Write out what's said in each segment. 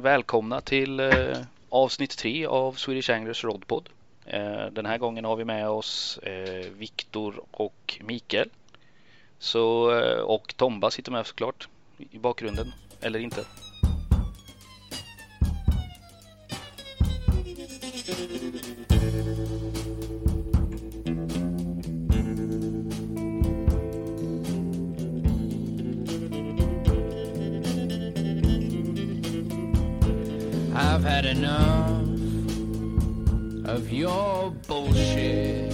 välkomna till eh, avsnitt tre av Swedish Anglers Rodpod. Eh, den här gången har vi med oss eh, Viktor och Mikael. Så, eh, och Tomba sitter med såklart i bakgrunden, eller inte. I've had enough of your bullshit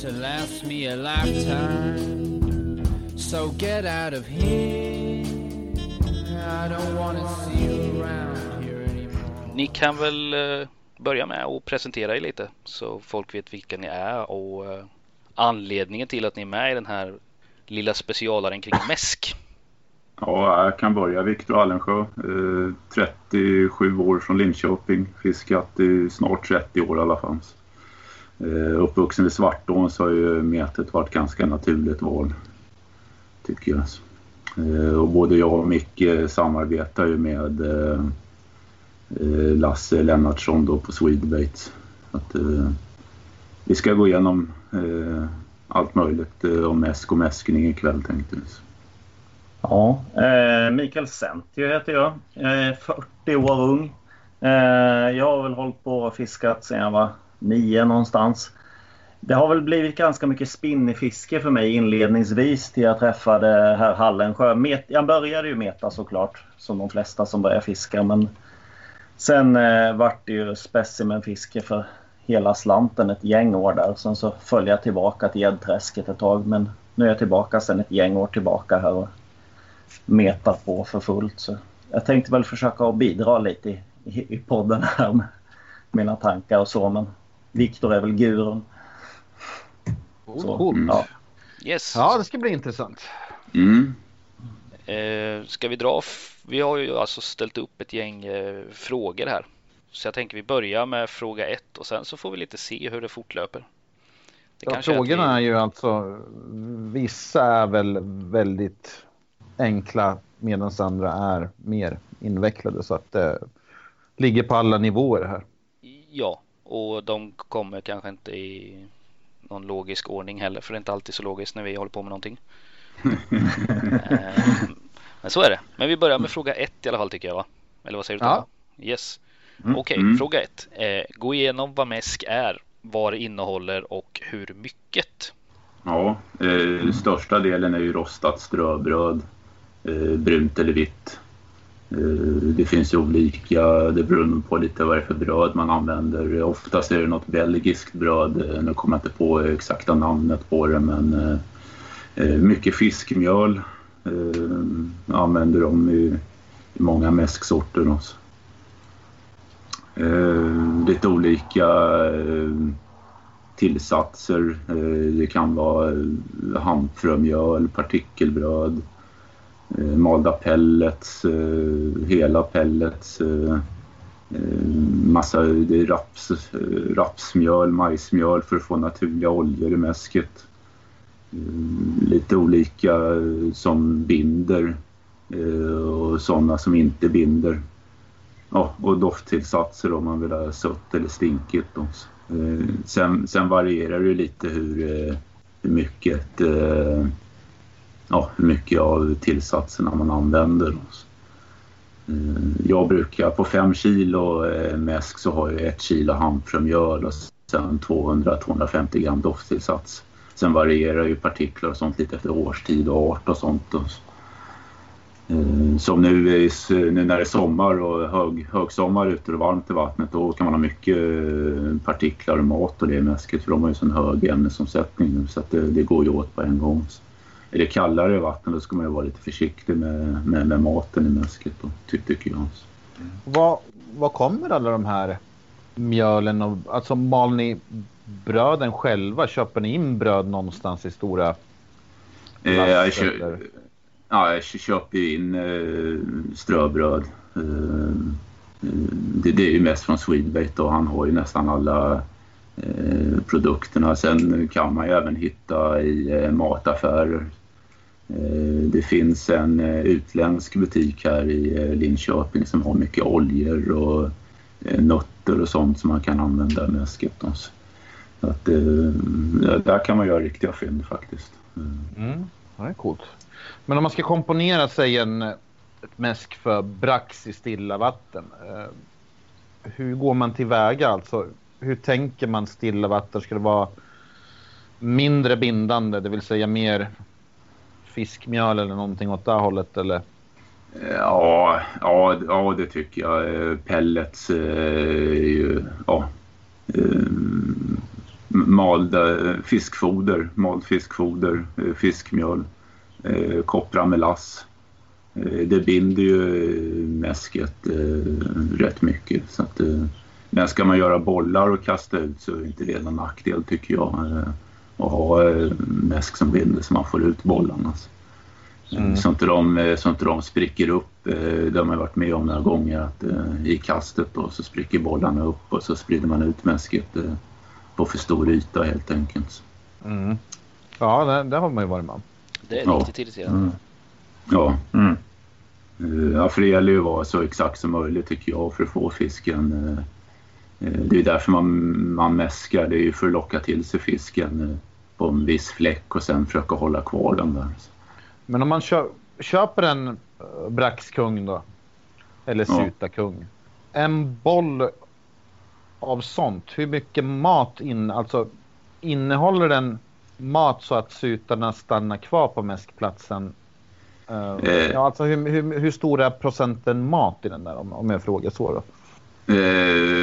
to last me a lifetime. So get out of here. I don't want to see you around here anymore. Ni kan väl eh, börja med att presentera er lite så folk vet vilka ni är och eh, anledningen till att ni är med i den här lilla specialaren kring mäsk. Ja, jag kan börja. Viktor Allensjö, eh, 37 år från Linköping. Fiskat i snart 30 år i alla fall. Eh, uppvuxen i Svartån så har ju metet varit ganska naturligt val, tycker jag. Eh, och både jag och Micke samarbetar ju med eh, Lasse Lennartsson då på Swedebait. Att, eh, vi ska gå igenom eh, allt möjligt eh, om mäsk och mäskning ikväll tänkte vi. Ja, eh, Mikael Sentio heter jag. Jag är 40 år ung. Eh, jag har väl hållit på och fiskat sedan jag var nio någonstans. Det har väl blivit ganska mycket spinnefiske för mig inledningsvis till jag träffade herr Hallensjö. Met, jag började ju meta såklart, som de flesta som börjar fiska. Men sen eh, vart det ju specimenfiske för hela slanten ett gäng år där. Sen så följde jag tillbaka till gäddträsket ett tag. Men nu är jag tillbaka sen ett gäng år tillbaka här och metar på för fullt. Så jag tänkte väl försöka att bidra lite i, i, i podden här med mina tankar och så. Men Viktor är väl gurun. Så, ja. Yes. Ja, det ska bli intressant. Mm. Eh, ska vi dra? Vi har ju alltså ställt upp ett gäng eh, frågor här. Så jag tänker vi börjar med fråga ett och sen så får vi lite se hur det fortlöper. Det Ja, är frågorna är vi, ju alltså, vissa är väl väldigt enkla medan andra är mer invecklade så att det ligger på alla nivåer här. Ja, och de kommer kanske inte i någon logisk ordning heller för det är inte alltid så logiskt när vi håller på med någonting. Eh, Men så är det. Men vi börjar med fråga ett i alla fall tycker jag va? Eller vad säger du? Ja. Yes. Mm. Okej, Mm. fråga ett. Eh, gå igenom vad mäsk är, vad det innehåller och hur mycket. Ja, eh, största delen är ju rostat ströbröd, eh, Eh, brunt eller vitt. Eh, det finns ju olika, det beror på lite vad det är för bröd man använder. Oftast är det något belgiskt bröd, eh, nu kommer jag inte på exakta namnet på det men eh, eh, mycket fiskmjöl eh, använder de i, i många mäsksorter också. Eh, lite olika eh, tillsatser. Det kan vara eh, partikelbröd, Eh, malda pellets, eh, hela pellets, eh, eh, massa det är raps, eh, rapsmjöl, majsmjöl för att få naturliga oljor i mäsket. Eh, Lite olika eh, som binder eh, och sådana som inte binder. Ja, och dofttillsatser om man vill ha sött eller stinkigt. Då. Eh, sen, sen varierar det lite hur, eh, hur mycket eh, ja, hur mycket av tillsatserna man använder. Eh, jag brukar på 5 kilo eh, mäsk så har jag ett kilo hampfrömjöl och sen 200-250 gram dofttillsats. Sen varierar ju partiklar och sånt lite efter årstid och art och sånt. Eh, som nu, nu när det är sommar och hög, högsommar ute och varmt i vattnet då kan man ha mycket partiklar och mat och det i mäsket för de har ju sån hög ämnesomsättning nu så att det, det går ju åt på en gång. Är det kallare i vattnet då ska man ju vara lite försiktig med, med, med maten i mäsket då, ty, tycker jag. Vad, vad kommer alla de här mjölen och alltså mal ni bröden själva? Köper ni in bröd någonstans i stora Eh, jag, kö- ja, jag kö- köper in eh, ströbröd. Eh, eh, det, det är ju mest från Swedbait och han har ju nästan alla eh, produkterna. Sen kan man ju även hitta i eh, mataffärer Eh, det finns en eh, utländsk butik här i eh, Linköping som har mycket oljor och nötter och sånt som man kan använda med Skeptons. Att, där kan man göra riktiga fynd faktiskt. Mm. Ja, det är coolt. Men om man ska komponera sig en ett mäsk för brax i stilla vatten. hur går man tillväga alltså? Hur tänker man stilla vatten? Ska det vara mindre bindande, det vill säga mer fiskmjöl eller någonting åt det hållet? Eller? Ja, ja, ja, det tycker jag. Eh, pellets eh, är ju... Ja, eh, malda fiskfoder, mald fiskfoder, fiskmjöl, koppra melass. Det binder ju mäsket rätt mycket. Så att, men ska man göra bollar och kasta ut så är inte det någon nackdel tycker jag och ha eh, mäsk som binder så man får ut bollarna. Mm. Så, inte de, eh, så inte de spricker upp. Eh, det har man varit med om några gånger att i kastet då, så spricker bollarna upp och så sprider man ut mäsket på för stor yta helt enkelt. Mm. Ja, det, det, har man ju varit med om. Det är riktigt ja. irriterande. Mm. Ja. Mm. Ja, för det gäller ju att vara så exakt som möjligt tycker jag för att få fisken det är därför man, man mäskar, det är ju för att locka till sig fisken eh, på en viss fläck och sen försöka hålla kvar den där. Men om man kö köper en uh, braxkung då, eller sutakung, ja. en boll av sånt, hur mycket mat in, alltså innehåller den mat så att sutarna stannar kvar på mäskplatsen? Eh. ja, alltså hur, hur, hur stor är procenten mat i den där om, om jag frågar så då? Eh,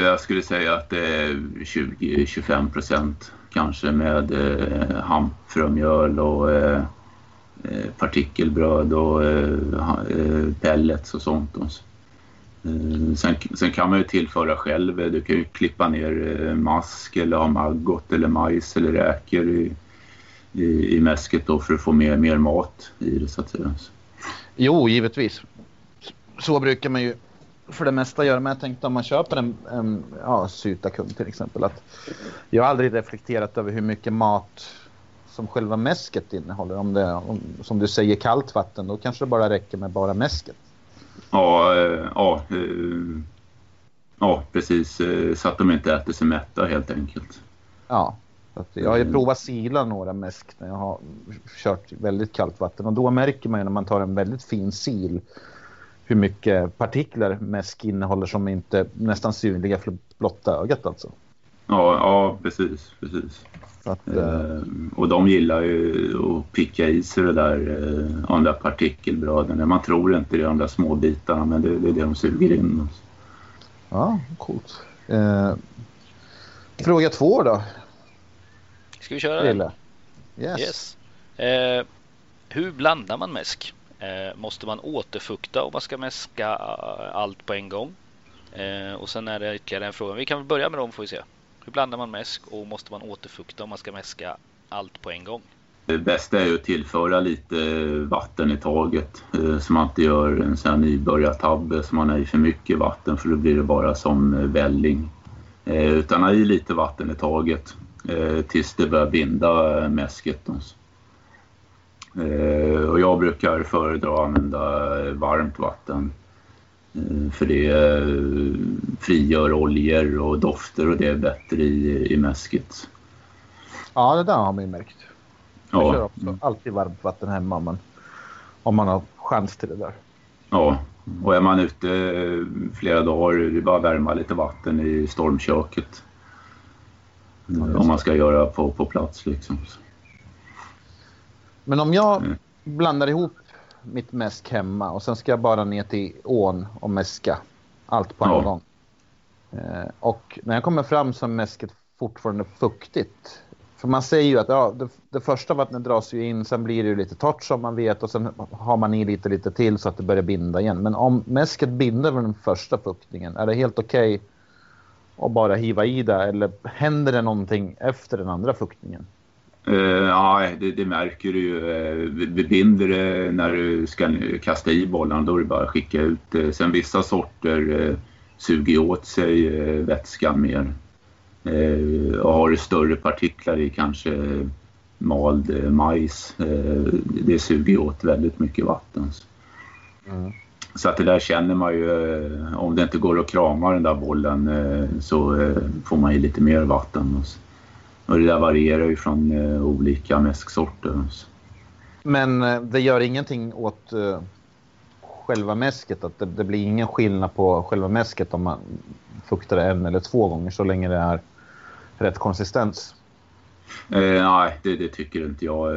jag skulle säga att det är 20-25 procent kanske med eh, hampfrömjöl och eh, eh, partikelbröd och eh, eh, pellets och sånt. Sen, sen, kan man ju tillföra själv. Du kan ju klippa ner mask eller ha maggot eller majs eller räkor i, i, i mäsket då för att få mer, mer mat i det så att säga. Jo, givetvis. Så brukar man ju för det mesta göra. Men jag tänkte om man köper en, en ja, sytakung till exempel. Att jag har aldrig reflekterat över hur mycket mat som själva mäsket innehåller. Om det om, som du säger kallt vatten, då kanske det bara räcker med bara mäsket. Ja, äh, ja, äh, ja precis. Äh, så att de inte äter sig mätta helt enkelt. Ja, jag har ju provat sila några mäsk när jag har kört väldigt kallt vatten. Och då märker man ju när man tar en väldigt fin sil hur mycket partiklar mäsk innehåller som inte nästan synliga för blotta ögat alltså. Ja, ja precis. precis. Att, eh, och de gillar ju att picka i sig det där, eh, de där partikelbröden. Man tror inte det är de där små bitarna men det, det är det de suger in. Ja, coolt. Eh, fråga två då. Ska vi köra den? Yes. yes. Eh, hur blandar man mäsk? Eh, måste man återfukta om man ska mäska eh, allt på en gång? Eh, och sen är det ytterligare en fråga. Vi kan väl börja med dem får vi se. Hur blandar man mäsk och måste man återfukta om man ska mäska allt på en gång? Det bästa är ju att tillföra lite eh, vatten i taget eh, så man inte gör en sån här nybörjartabbe som man har i för mycket vatten för då blir det bara som välling. Utan ha i lite vatten i taget tills det börjar binda mäsket. Eh, och jag brukar föredra att använda varmt vatten. Eh, för det eh, frigör oljor och dofter och det är bättre i, i mäsket. Ja, det där har man ju märkt. Jag ja. kör också alltid varmt vatten hemma man, om man har chans till det där. Ja, och är man ute flera dagar det är bara att värma lite vatten i stormköket. Ja, om man ska göra på, på plats liksom. Men om jag mm. blandar ihop mitt mäsk hemma och sen ska jag bara ner till ån och mäska allt på en ja. gång. Eh, och när jag kommer fram så är mäsket fortfarande fuktigt. För man säger ju att ja, det, det, första vattnet dras ju in, sen blir det ju lite torrt som man vet och sen har man i lite, lite till så att det börjar binda igen. Men om mäsket binder med den första fuktningen, är det helt okej okay att bara hiva i det eller händer det någonting efter den andra fuktningen? Uh, ja, det, det, märker du ju. Uh, binder det när du ska kasta i bollarna, då är det bara att skicka ut. Uh, sen vissa sorter suger åt sig vätskan mer. och har du större partiklar i kanske mald eh, majs. Eh, det suger åt väldigt mycket vatten. Mm. Så att det där känner man ju, eh, om det inte går att krama den där bollen eh, så eh, får man ju lite mer vatten. Och det där varierar ju från olika mäsksorter. Men det gör ingenting åt själva mäsket? Att det, det, blir ingen skillnad på själva mäsket om man fuktar det en eller två gånger så länge det är rätt konsistens? Eh, nej, det, det, tycker inte jag.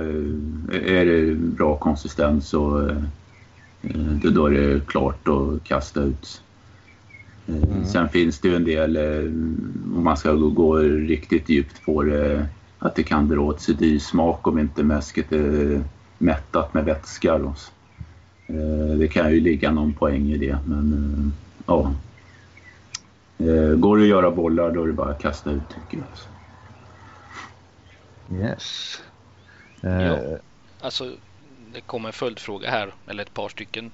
Är det bra konsistens så Eh, då är det klart att kasta ut. Eh, mm. Sen finns det ju en del, eh, om man ska gå riktigt djupt på det, att det kan dra åt sig dysmak om inte mäsket är mättat med vätska. Då. Det kan ju ligga någon poäng i det, men ja. Går det att göra bollar då är det bara att kasta ut tycker jag. Yes. Ja, alltså det kommer en följdfråga här, eller ett par stycken.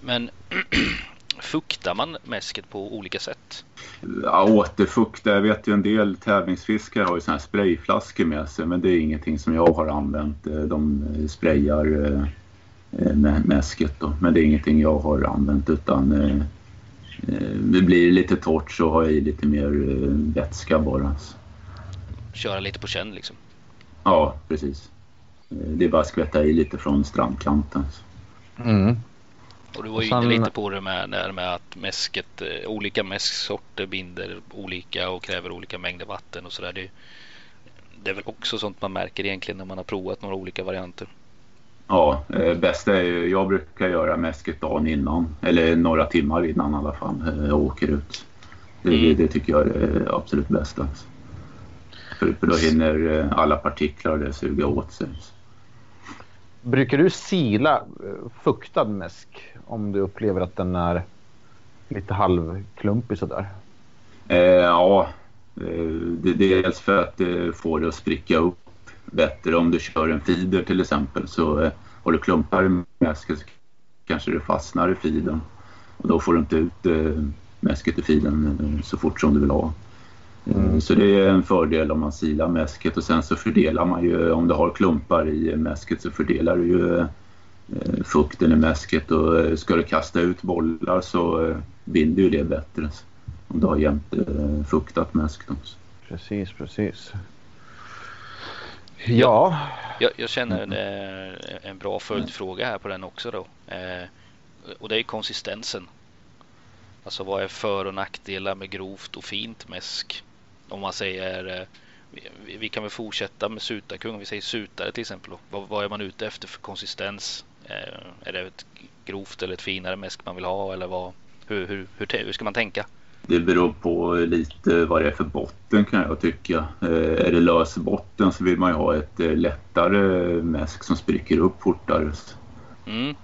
Men fuktar man mäsket på olika sätt? Ja, återfukta. Jag vet ju en del tävlingsfiskare har ju såna här sprayflaskor med sig men det är ingenting som jag har använt. Eh, de sprayar eh, med mäsket då. Men det är ingenting jag har använt utan eh, det blir lite torrt så har jag i lite mer vätska bara. Köra lite på känn liksom? Ja, precis. Det är bara att skvätta i lite från strandkanten. Mm. Och du var ju sen... inne lite på det med, med att mäsket, eh, olika mäsksorter binder olika och kräver olika mängder vatten och sådär. Det, det är väl också sånt man märker egentligen när man har provat några olika varianter. Ja, eh, bästa är ju, jag brukar göra mäsket dagen innan eller några timmar innan i alla fall eh, jag åker ut. Det, mm. det tycker jag är absolut bästa. För, för då hinner eh, alla partiklar det suga åt sig. Brukar du sila eh, fuktad mäsk om du upplever att den är lite halvklumpig sådär? Eh, ja, eh, det, är dels för att få det att spricka upp bättre. Om du kör en feeder till exempel så eh, har du klumpar i mäsket så kanske det fastnar i feedern. Och då får du inte ut eh, mäsket i feedern eh, så fort som du vill ha. Mm. Så det är en fördel om man silar mäsket och sen så fördelar man ju, om du har klumpar i mäsket så fördelar du ju eh, fukten i mäsket och eh, ska du kasta ut bollar så eh, binder ju det bättre om du har jämnt fuktat mäsk. Precis, precis. Ja. Jag, jag känner en, en bra följdfråga här på den också då. Och det är konsistensen. Alltså vad är för och nackdelar med grovt och fint mäsk? Om man säger eh, vi, vi kan väl fortsätta med sutarkung. Om vi säger sutare till exempel. Vad, vad, är man ute efter för konsistens? Eh, är det ett grovt eller ett finare mäsk man vill ha eller vad? Hur, hur, hur, hur ska man tänka? Det beror på lite vad det är för botten kan jag tycka. Eh, är det lös botten så vill man ju ha ett lättare mäsk som spricker upp fortare. Mm.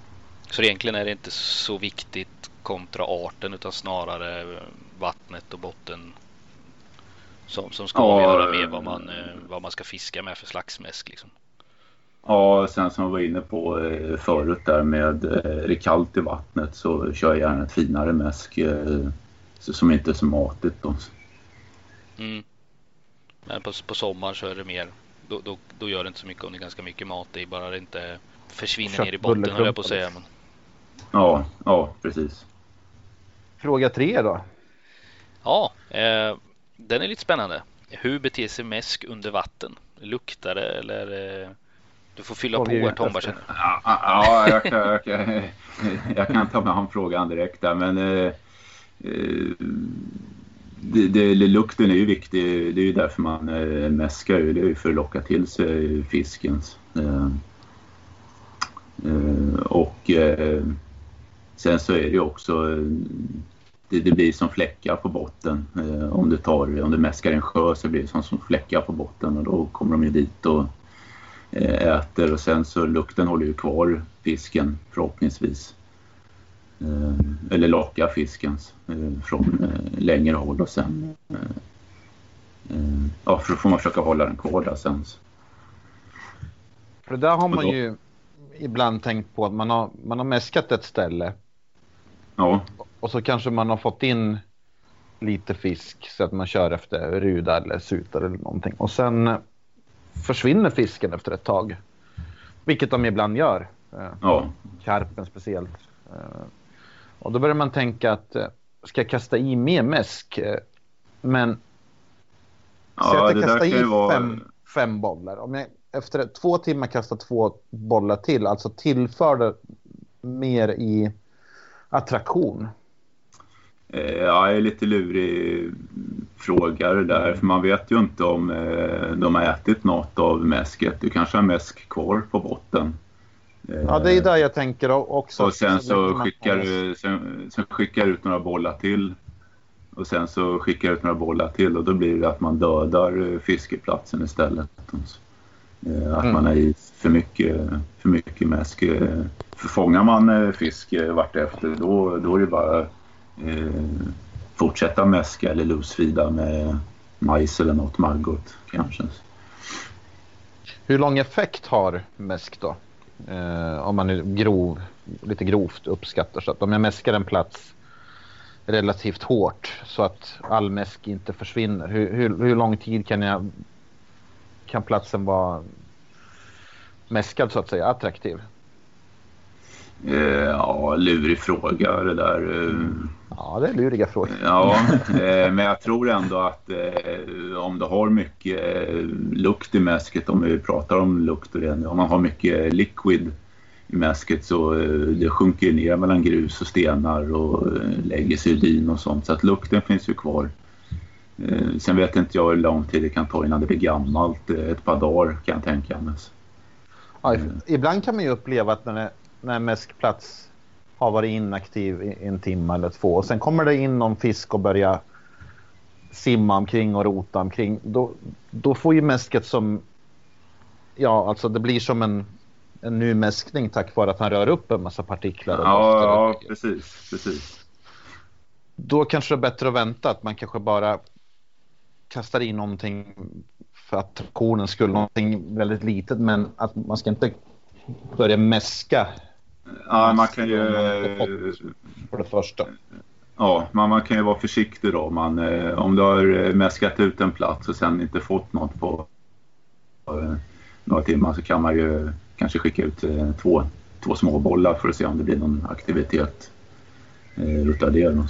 Så egentligen är det inte så viktigt kontra arten utan snarare vattnet och botten som, som ska ja, avgöra med vad man, eh, vad man ska fiska med för slags mäsk. Liksom. Ja, sen som jag var inne på eh, förut där med eh, är det kallt i vattnet så kör jag gärna ett finare mäsk som inte är så matigt. Då. Mm. Men på, på sommaren så är det mer, då, då, då, gör det inte så mycket om det är ganska mycket mat i, bara det inte försvinner ner i botten höll jag på att säga. Men... Ja, ja precis. Fråga tre då. Ja, eh, den är lite spännande. Hur beter sig mäsk under vatten? Luktar det eller? Eh, du får fylla på här Tom Ja, ja jag, kan, jag, kan, jag kan ta med han frågan direkt där men eh, eh, det, det, lukten är ju viktig. Det är ju därför man eh, mäskar. Det är ju för att locka till sig fisken. Eh, eh, och eh, sen så är det ju också det, det, blir som fläckar på botten. Eh, om, du tar, om du mäskar en sjö så blir det som, som fläckar på botten och då kommer de ju dit och eh, äter och sen så lukten håller ju kvar fisken förhoppningsvis. Eh, eller lockar fisken eh, från eh, längre håll och sen eh, ja, för då får man försöka hålla den kvar där sen. För det där har man ju ibland tänkt på att man har, man har mäskat ett ställe. Ja. Och så kanske man har fått in lite fisk så att man kör efter ruda eller sutar eller någonting. Och sen försvinner fisken efter ett tag. Vilket de ibland gör. Eh, Ja, karpen speciellt. Eh, Och då börjar man tänka att eh, ska jag kasta i mer mäsk? Eh, Men säg ja att det jag kastar i vara... fem, fem bollar. Om jag efter två timmar kastar två bollar till, alltså tillför det mer i attraktion. Eh, Ja, det är lite lurig fråga det där. För man vet ju inte om eh, de har ätit något av mäsket. Du kanske har mäsk kvar på botten. Eh, Ja, det är där jag tänker också. Och sen så skickar du, sen, sen skickar ut några bollar till. Och sen så skickar du ut några bollar till och då blir det att man dödar fiskeplatsen istället. Att Mm. man har i för mycket, för mycket mäsk. eh. Fångar man eh, fisk eh, vartefter då, då är det bara eh, fortsätta mäska eller lusfida med majs eller något maggot kanske. Hur lång effekt har mäsk då? Eh, om man nu grov, lite grovt uppskattar så att om jag mäskar en plats relativt hårt så att all mäsk inte försvinner. Hur, hur, hur lång tid kan jag kan platsen vara mäskad så att säga, attraktiv? Eh, ja, lurig fråga det där. Eh, Ja, det är luriga frågor. Ja, eh, men jag tror ändå att om du har mycket lukt i mäsket, om vi pratar om lukt och det, om man har mycket liquid i mäsket så det sjunker ner mellan grus och stenar och lägger sig i dyn och sånt så att lukten finns ju kvar. Eh, sen vet inte jag hur lång tid det kan ta innan det blir gammalt. Eh, ett par dagar kan jag tänka mig. Ja, if- ibland kan man ju uppleva att när, när mäskplats har varit inaktiv i en timme eller två och sen kommer det in någon fisk och börjar simma omkring och rota omkring. Då, då får ju mäsket som... Ja, alltså det blir som en, en ny mäskning tack vare att han rör upp en massa partiklar. Ja, ja precis, precis. Då kanske det är bättre att vänta. Att man kanske bara kastar in någonting för attraktionens skull. Någonting väldigt litet men att man ska inte börja mäska Ja, man kan ju... för det första. Ja, man, man kan ju vara försiktig då. Man, eh, om du har eh, mäskat ut en plats och sen inte fått något på eh, några timmar så kan man ju kanske skicka ut två, två små bollar för att se om det blir någon aktivitet eh, utav det. Då.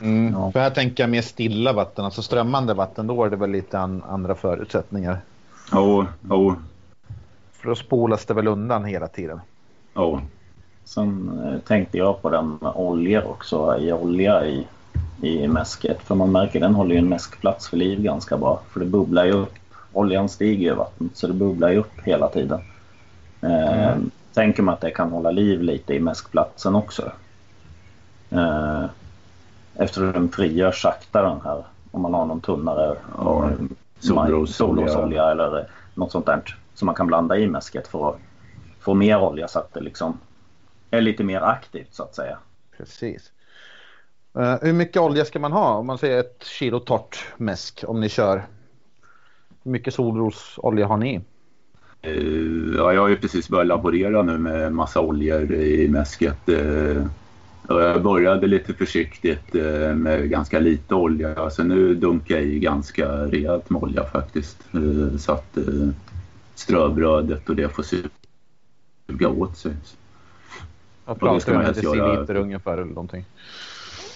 Mm. Ja. För här tänker jag mer stilla vatten, alltså strömmande vatten, då är det väl lite an, andra förutsättningar. Jo, jo, För då spolas det väl undan hela tiden. jo. Sen eh, tänkte jag på den med oljor också, i olja i, i mäsket. För man märker den håller ju en mäskplats för liv ganska bra. För det bubblar ju upp. Oljan stiger i vattnet så det bubblar ju upp hela tiden. Eh, Tänker man att det kan hålla liv lite i mäskplatsen också. Eh, eftersom den frigör sakta den här. Om man har någon tunnare Ja, eh, solrosolja. eller eh, något sånt där. Som man kan blanda i mäsket för att få mer olja så att det liksom är lite mer aktivt så att säga. Precis. Eh, hur mycket olja ska man ha? Om man säger ett kilo torrt mäsk om ni kör. Hur mycket solrosolja har ni? Eh, Ja, jag har ju precis börjat laborera nu med massa oljor i mäsket. och Jag började lite försiktigt eh, med ganska lite olja. Så nu dunkar jag i ganska rejält med olja faktiskt. Eh, Så att eh, ströbrödet och det får suga åt sig. Ska pratar man om en göra- deciliter ungefär eller någonting.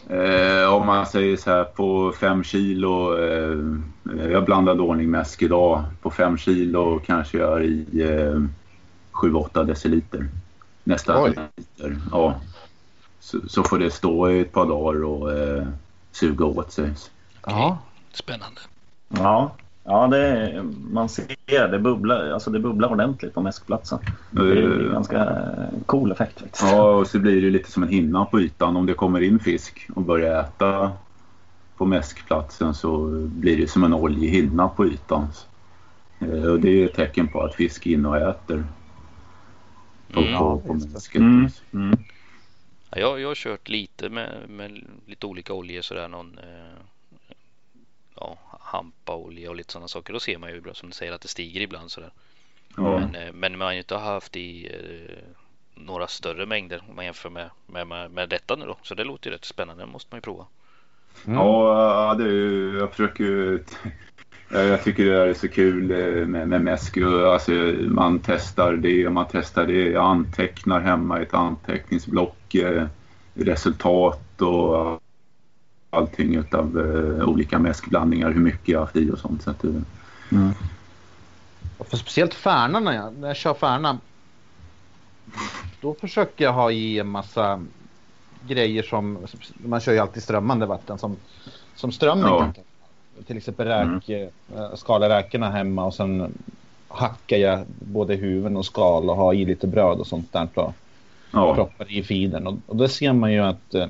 Eh, om man säger så här på fem kilo. Eh, jag blandade ordning mäsk idag. På fem kilo kanske jag är i eh, 7-8 deciliter. Nästan liter. Ja. Så, så får det stå i ett par dagar och eh, suga åt sig. Ja. Spännande. Ja, ja det, man ser det bubblar, alltså det bubblar ordentligt på mäskplatsen. Det är Eh, ganska cool effekt faktiskt. Ja, och så blir det lite som en hinna på ytan. Om det kommer in fisk och börjar äta på mäskplatsen så blir det som en oljehinna på ytan. Eh, Och det är ett tecken på att fisk är inne och äter på, Mm. på, på mäsket. Mm, mm. Ja, jag, jag har kört lite med, med lite olika oljor sådär någon eh, ja, hampaolja och lite sådana saker. Då ser man ju bra som du säger att det stiger ibland sådär. Ja. Men, eh, men man har ju inte haft i eh, några större mängder om man jämför med, med, med, med detta nu då. Så det låter ju rätt spännande. Det måste man ju prova. Mm. Ja, det är ju, jag försöker ju Jag tycker det är så kul eh, med, med mäsk. Alltså, man testar det och man testar det. Jag antecknar hemma i ett anteckningsblock eh, resultat och allting utav eh, olika mäskblandningar, hur mycket jag har haft i och sånt. Så att, mm. För speciellt Färna när jag, när jag kör Färna. Då försöker jag ha i en massa grejer som, man kör ju alltid strömmande vatten som, som strömmen ja. Till exempel räk, mm. Eh, skala räkorna hemma och sen hackar jag både huvuden och skal och har i lite bröd och sånt där. Och ja. proppar i feeden. Och, och då ser man ju att eh,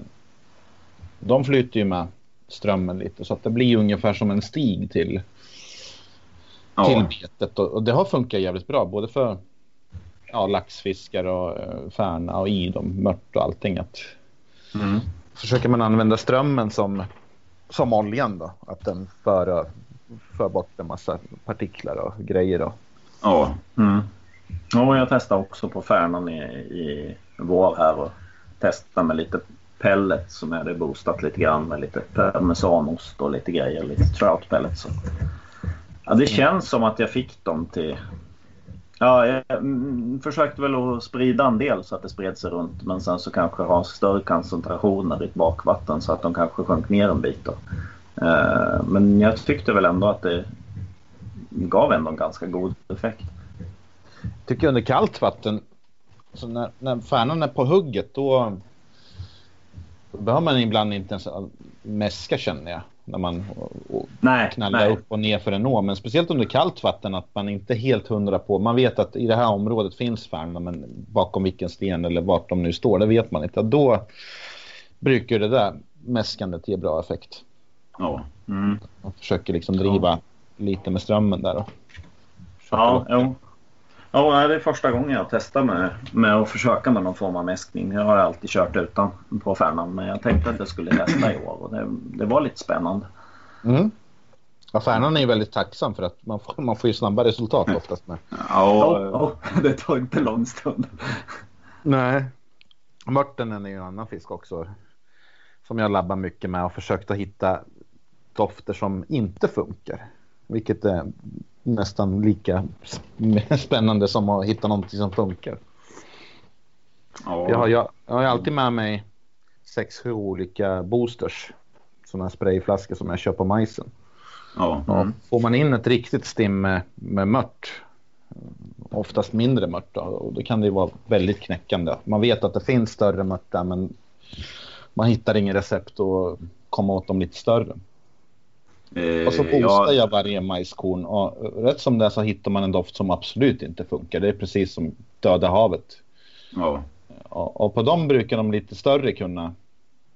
de flyter ju med strömmen lite så att det blir ungefär som en stig till, ja. till betet. Och, och, det har funkat jävligt bra både för ja, laxfiskar och uh, färna och i dem, mört och allting. Att, mm. Försöker man använda strömmen som som oljan då, att den för, för bort en massa partiklar och grejer då. Ja, mm. ja jag testade också på Färnan i, i vår här och testade med lite pellet som jag hade boostat lite grann med lite parmesanost och lite grejer, lite trout pellets. Ja, det känns som att jag fick dem till Ja, jag mm, mm, försökte väl att sprida en del så att det spred sig runt men sen så kanske ha större koncentrationer i ett bakvatten så att de kanske sjönk ner en bit. Då. Eh, men jag tyckte väl ändå att det gav ändå en ganska god effekt. Jag tycker under kallt vatten, så när, när färnan är på hugget då, då behöver man ibland inte ens mäska känner jag när man nej, knallar nej. upp och ner för en å. Men speciellt under kallt vatten att man inte helt hundra på. Man vet att i det här området finns färna men bakom vilken sten eller vart de nu står, det vet man inte. Då brukar det där mäskandet ge bra effekt. Ja. Mm. Man försöker liksom driva ja. lite med strömmen där. Och ja, jo. Ja, det är första gången jag testar med, med att försöka med någon form av mäskning. Jag har alltid kört utan på Färnan men jag tänkte att jag skulle testa i år och det, det var lite spännande. Mm. Ja, Färnan är ju väldigt tacksam för att man får, man får ju snabba resultat oftast med. Ja, oh, det tar inte lång stund. Nej. Mörten är ju en annan fisk också. Som jag labbar mycket med och försökt att hitta dofter som inte funkar. Vilket är nästan lika spännande som att hitta någonting som funkar. Ja. Jag, har, jag, jag har alltid med mig sex, sju olika boosters. Sådana sprayflaskor som jag kör på majsen. Ja. Mm. Får man in ett riktigt stim med, med mört, oftast mindre mört, då, och då kan det vara väldigt knäckande. Man vet att det finns större mört där, men man hittar ingen recept att komma åt dem lite större. Eh, och så boostar ja. jag varje majskorn och rätt som det är så hittar man en doft som absolut inte funkar. Det är precis som Döda havet. Ja. Och, och på dem brukar de lite större kunna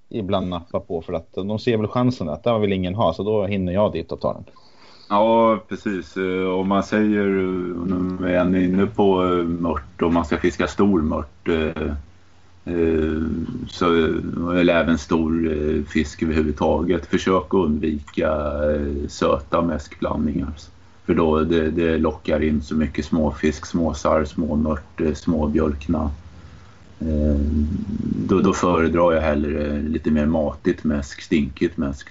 ibland nappa på för att de ser väl chansen att det vill ingen ha så då hinner jag dit och tar den. Ja, precis. Eh, om man säger, nu är inne på eh, mört och man ska fiska stor mört Eh, så, eller även stor eh, fisk överhuvudtaget. Försök att undvika eh, söta mäskblandningar. För då det, det lockar in så mycket småfisk, småsar, småmört, småbjörkna. Då, då föredrar jag hellre lite mer matigt mäsk, stinkigt mäsk.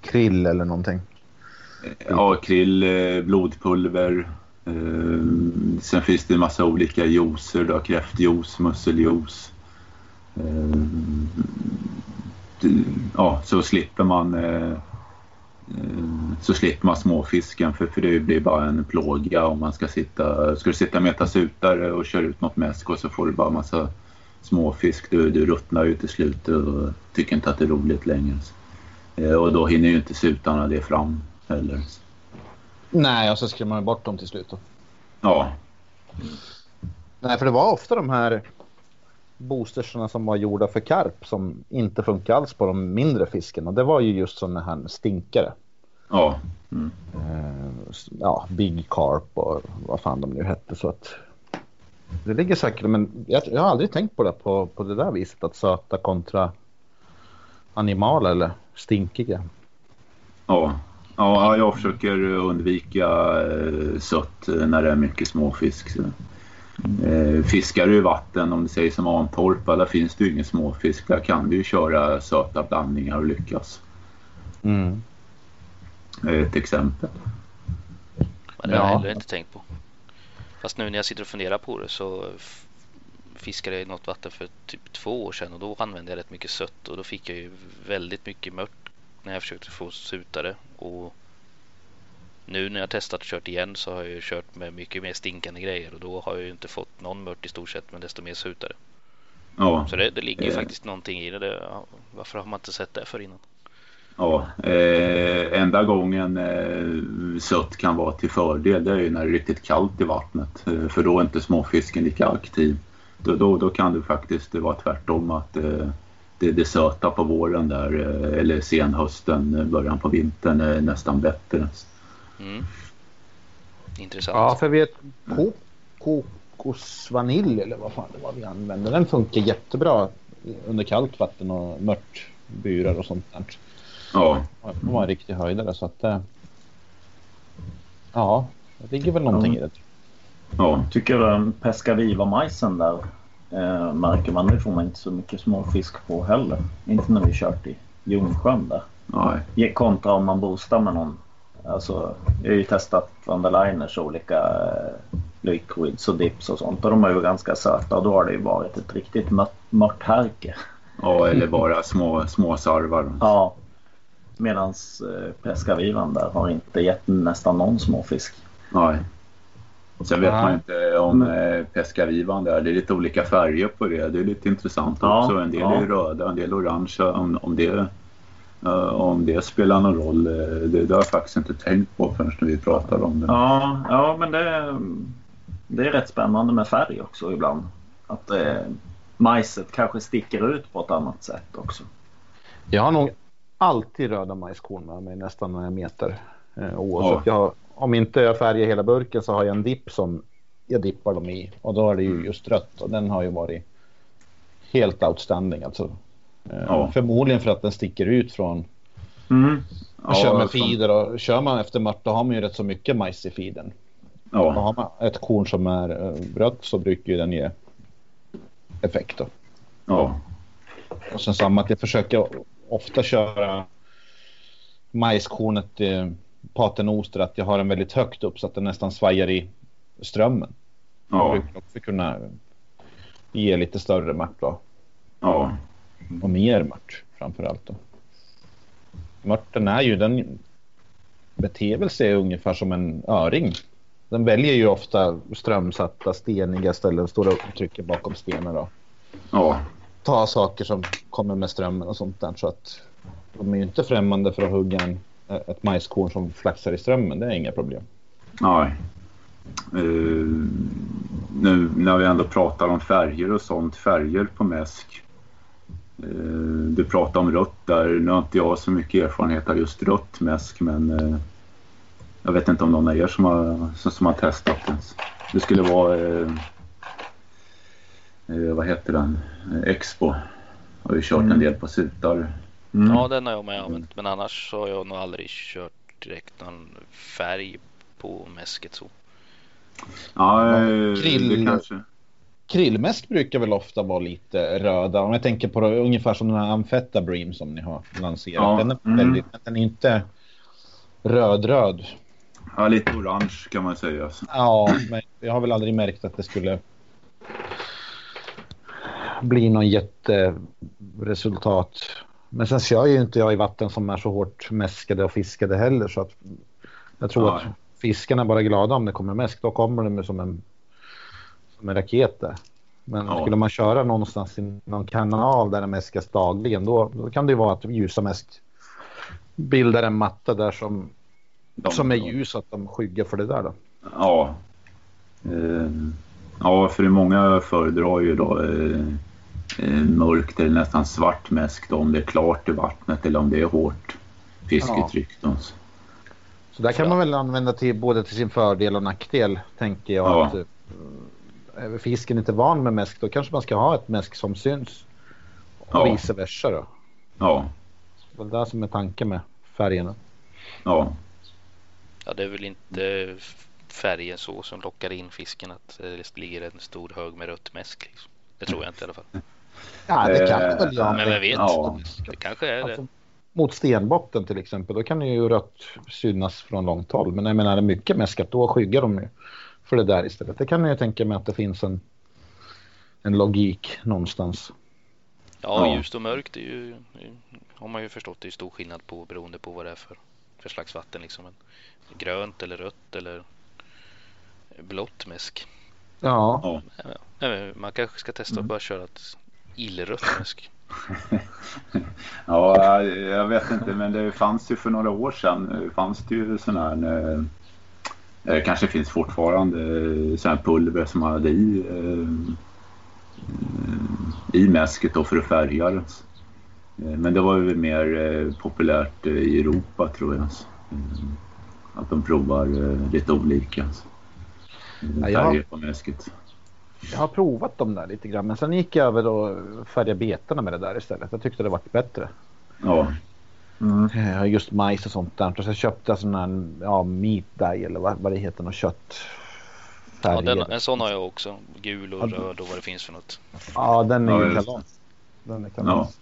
Krill eller någonting? Ja, krill, blodpulver, Eh, Eh, sen finns det en massa olika juicer, då, kräftjuice, musseljuice. Eh, ja, så slipper man eh, eh, så slipper man småfisken för, för det blir bara en plåga om man ska sitta, ska du sitta med sutare och köra ut något mäsk och så får du bara massa småfisk. Du, du ruttnar ju till slut och tycker inte att det är roligt längre. Eh, och då hinner ju inte sutarna det fram heller. Nej, och så skrämmer man bort dem till slut. Då. Ja. Nej, för det var ofta de här boostersarna som var gjorda för karp som inte funkar alls på de mindre fiskarna. Det var ju just sådana här stinkare. Ja. Mm. ja, Big Carp och vad fan de nu hette. Så att det ligger säkert, men jag, jag har aldrig tänkt på det på, på det där viset att söta kontra animala eller stinkiga. Ja, Ja, jag försöker undvika eh, sött eh, när det är mycket småfisk. Eh, fiskar du i vatten, om det sägs som Antorpa, där finns det ju ingen småfisk. Där kan du ju köra söta blandningar och lyckas. Mm. Ett exempel. Men det har jag Ja. heller inte tänkt på. Fast nu när jag sitter och funderar på det så fiskade jag i något vatten för typ två år sedan och då använde jag rätt mycket sött och då fick jag ju väldigt mycket mört när jag försökte få sutare och nu när jag testat och kört igen så har jag ju kört med mycket mer stinkande grejer och då har jag ju inte fått någon mört i stort sett men desto mer sutare. Ja, Så det, det ligger ju Eh. faktiskt någonting i det. det. Varför har man inte sett det för innan? ja. Eh, enda gången eh, sött kan vara till fördel det är ju när det är riktigt kallt i vattnet. Eh, för då är inte småfisken lika aktiv. Då, då, då kan det faktiskt vara tvärtom att eh, det, det söta på våren där eh, eller senhösten, eh, början på vintern är nästan bättre. Mm. Intressant. Ja, för vet ko, kokosvanilj eller vad fan det var vi använde. Den funkar jättebra under kallt vatten och mörtburar och sånt där. Ja, Det var en riktig höjdare så att. eh, Ja, det ligger väl någonting i det. ja, Tycker den Pescaviva-majsen där eh, märker man, det får man inte så mycket småfisk på heller. Inte när vi kört i Ljungsjön där. nej, Kontra om man boostar med någon. Alltså, jag har ju testat Underliners olika eh, liquids och dips och sånt och de är ju ganska söta och då har det ju varit ett riktigt mört härke. ja eller bara små, små sarvar. Ja. Medan eh, Pescavivan där har inte gett nästan någon småfisk. Nej. Sen vet Ja. man inte om eh, pescarivan där. Det är lite olika färger på det. Det är lite intressant Ja, också. En del ja. är röda, en del orangea. Om, om, det, eh, om det spelar någon roll, eh, det, det har jag faktiskt inte tänkt på förrän vi pratade om det. Ja, ja men det, det är rätt spännande med färg också ibland. Att eh, majset kanske sticker ut på ett annat sätt också. Jag har nog alltid röda majskorn med mig nästan när jag meter. Eh, oavsett. Jag har, om inte jag färgar hela burken så har jag en dipp som jag dippar dem i och då är det ju just rött och den har ju varit helt outstanding alltså. Eh, Ja. Förmodligen för att den sticker ut från Mm. Man kör med feeder och kör man efter mört då har man ju rätt så mycket majs i feeden. Och Ja, har man ett korn som är eh, rött så brukar ju den ge effekt då. ja, Och sen samma att jag försöker ofta köra majskornet eh, paternoster att jag har den väldigt högt upp så att den nästan svajar i strömmen. Ja, brukar också kunna ge lite större mört då. ja, Och mer mört framför allt då. Mörten är ju den beter väl sig ungefär som en öring. Den väljer ju ofta strömsatta steniga ställen, står upp och trycker bakom stenar då. ja, Ta saker som kommer med strömmen och sånt där så att de är ju inte främmande för att hugga en, ett majskorn som flaxar i strömmen. Det är inga problem. nej. Eh, nu när vi ändå pratar om färger och sånt, färger på mäsk. Eh, du pratar om rött där. Nu har inte jag så mycket erfarenhet av just rött mäsk men eh, jag vet inte om någon av er som har, som, som har testat det. Det skulle vara, eh, eh, vad heter den, eh, Expo. Har ju kört en Mm. del på sutar. Mm. Ja, den har jag med använt. Men annars så har jag nog aldrig kört direkt någon färg på mäsket så. Ja, eh, Krill- det kanske. Krillmäsk brukar väl ofta vara lite röda. Om jag tänker på det, ungefär som den här Amfetta Bream som ni har lanserat. Ja, Den är mm. väldigt, den är inte röd-röd. Ja, lite orange kan man säga. Ja, men jag har väl aldrig märkt att det skulle bli någon jätteresultat. Men sen kör ju inte jag i vatten som är så hårt mäskade och fiskade heller så att jag tror Ja. att fiskarna är bara glada om det kommer mäsk. Då kommer de som en, som en raket där. Men Ja. skulle man köra någonstans i någon kanal där det mäskas dagligen då, då kan det ju vara att ljusa mäsk bildar en matta där som, De- som är ljus så att de skyggar för det där då. Ja. Eh, ja, för det många föredrar ju då eh, mörkt eller nästan svart mäsk då, om det är klart i vattnet eller om det är hårt fisketryck. Då. Så där kan man väl använda till både till sin fördel och nackdel tänker jag. Ja. Att, eh, är fisken inte van med mäsk då kanske man ska ha ett mäsk som syns. Och Ja. vice versa då. Ja, Det är det som är tanken med färgerna. ja, Ja, det är väl inte färgen så som lockar in fisken att det ligger en stor hög med rött mäsk. Liksom. Det tror jag inte i alla fall. Ja, det kan Eh, det väl göra. Men vem vet? ja. Det kanske är det. Alltså, mot stenbotten till exempel, då kan ju rött synas från långt håll. Men jag menar, är det mycket mäskat, då skyggar de ju för det där istället. Det kan jag tänka mig att det finns en, en logik någonstans. Ja, ja. ljust och mörkt är ju, har man ju förstått, det är stor skillnad på beroende på vad det är för, för slags vatten. Liksom. Grönt eller rött eller blått mäsk. Ja. ja. Man kanske ska testa att bara köra ett illrött mäsk. ja, jag vet inte, men det fanns ju för några år sedan fanns det ju sån här eh, det kanske finns fortfarande eh, sån här pulver som man hade i, eh, i mäsket då för att färga det. Men det var ju mer populärt i Europa tror jag. Att de provar lite olika färger på mäsket. Jag har provat dem där lite grann men sen gick jag över och färgade betorna med det där istället. Jag tyckte det var bättre. Ja. Mm. Just majs och sånt där. Och så köpte jag sån här ja, meat dye eller vad, vad det heter. Något kött. Ja, den, en sån har jag också. Gul och ja. röd och vad det finns för något. Ja, den är ju kalas. Den är kalas.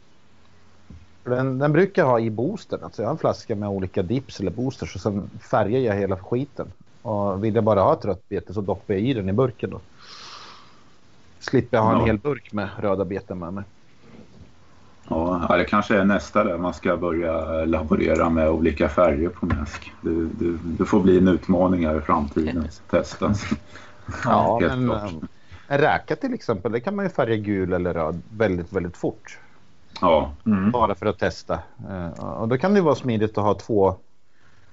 Ja. Den, den, brukar ha i boostern. Alltså jag har en flaska med olika dips eller boosters och sen färgar jag hela skiten. Och vill jag bara ha ett rött bete så doppar jag i den i burken då. Slipper jag ha en ja. hel burk med röda beten med mig. Ja, det kanske är nästa där man ska börja laborera med olika färger på mäsk. Det, det, det får bli en utmaning här i framtiden. Testa. Ja, men eh, en räka till exempel, det kan man ju färga gul eller röd väldigt, väldigt fort. Ja. Mm. Bara för att testa. Eh, och då kan det vara smidigt att ha två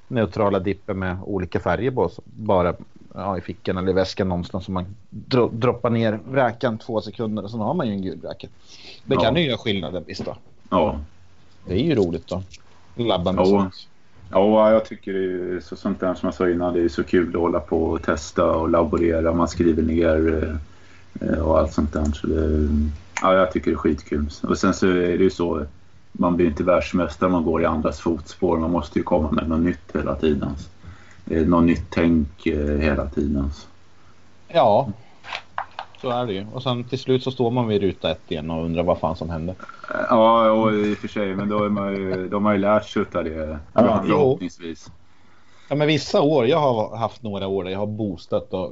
neutrala dipper med olika färger på. Bara ja, i fickan eller i väskan någonstans som man dro droppar ner räkan två sekunder och så har man ju en gul räka. Det ja. kan ju göra skillnaden visst då. Ja. Det är ju roligt då. Labba med ja. sånt. Ja, jag tycker det är så, sånt där som jag sa innan. Det är så kul att hålla på och testa och laborera. Man skriver ner eh, och allt sånt där. Så det, ja, jag tycker det är skitkul. Och sen så är det ju så. Man blir inte världsmästare om man går i andras fotspår. Man måste ju komma med något nytt hela tiden något nytt tänk eh, hela tiden. Ja, så är det ju. Och sen till slut så står man vid ruta ett igen och undrar vad fan som händer. Ja, och i och för sig, men då är man ju, de har ju lärt sig av det ja, förhoppningsvis. Ja, men vissa år, jag har haft några år där jag har boostat och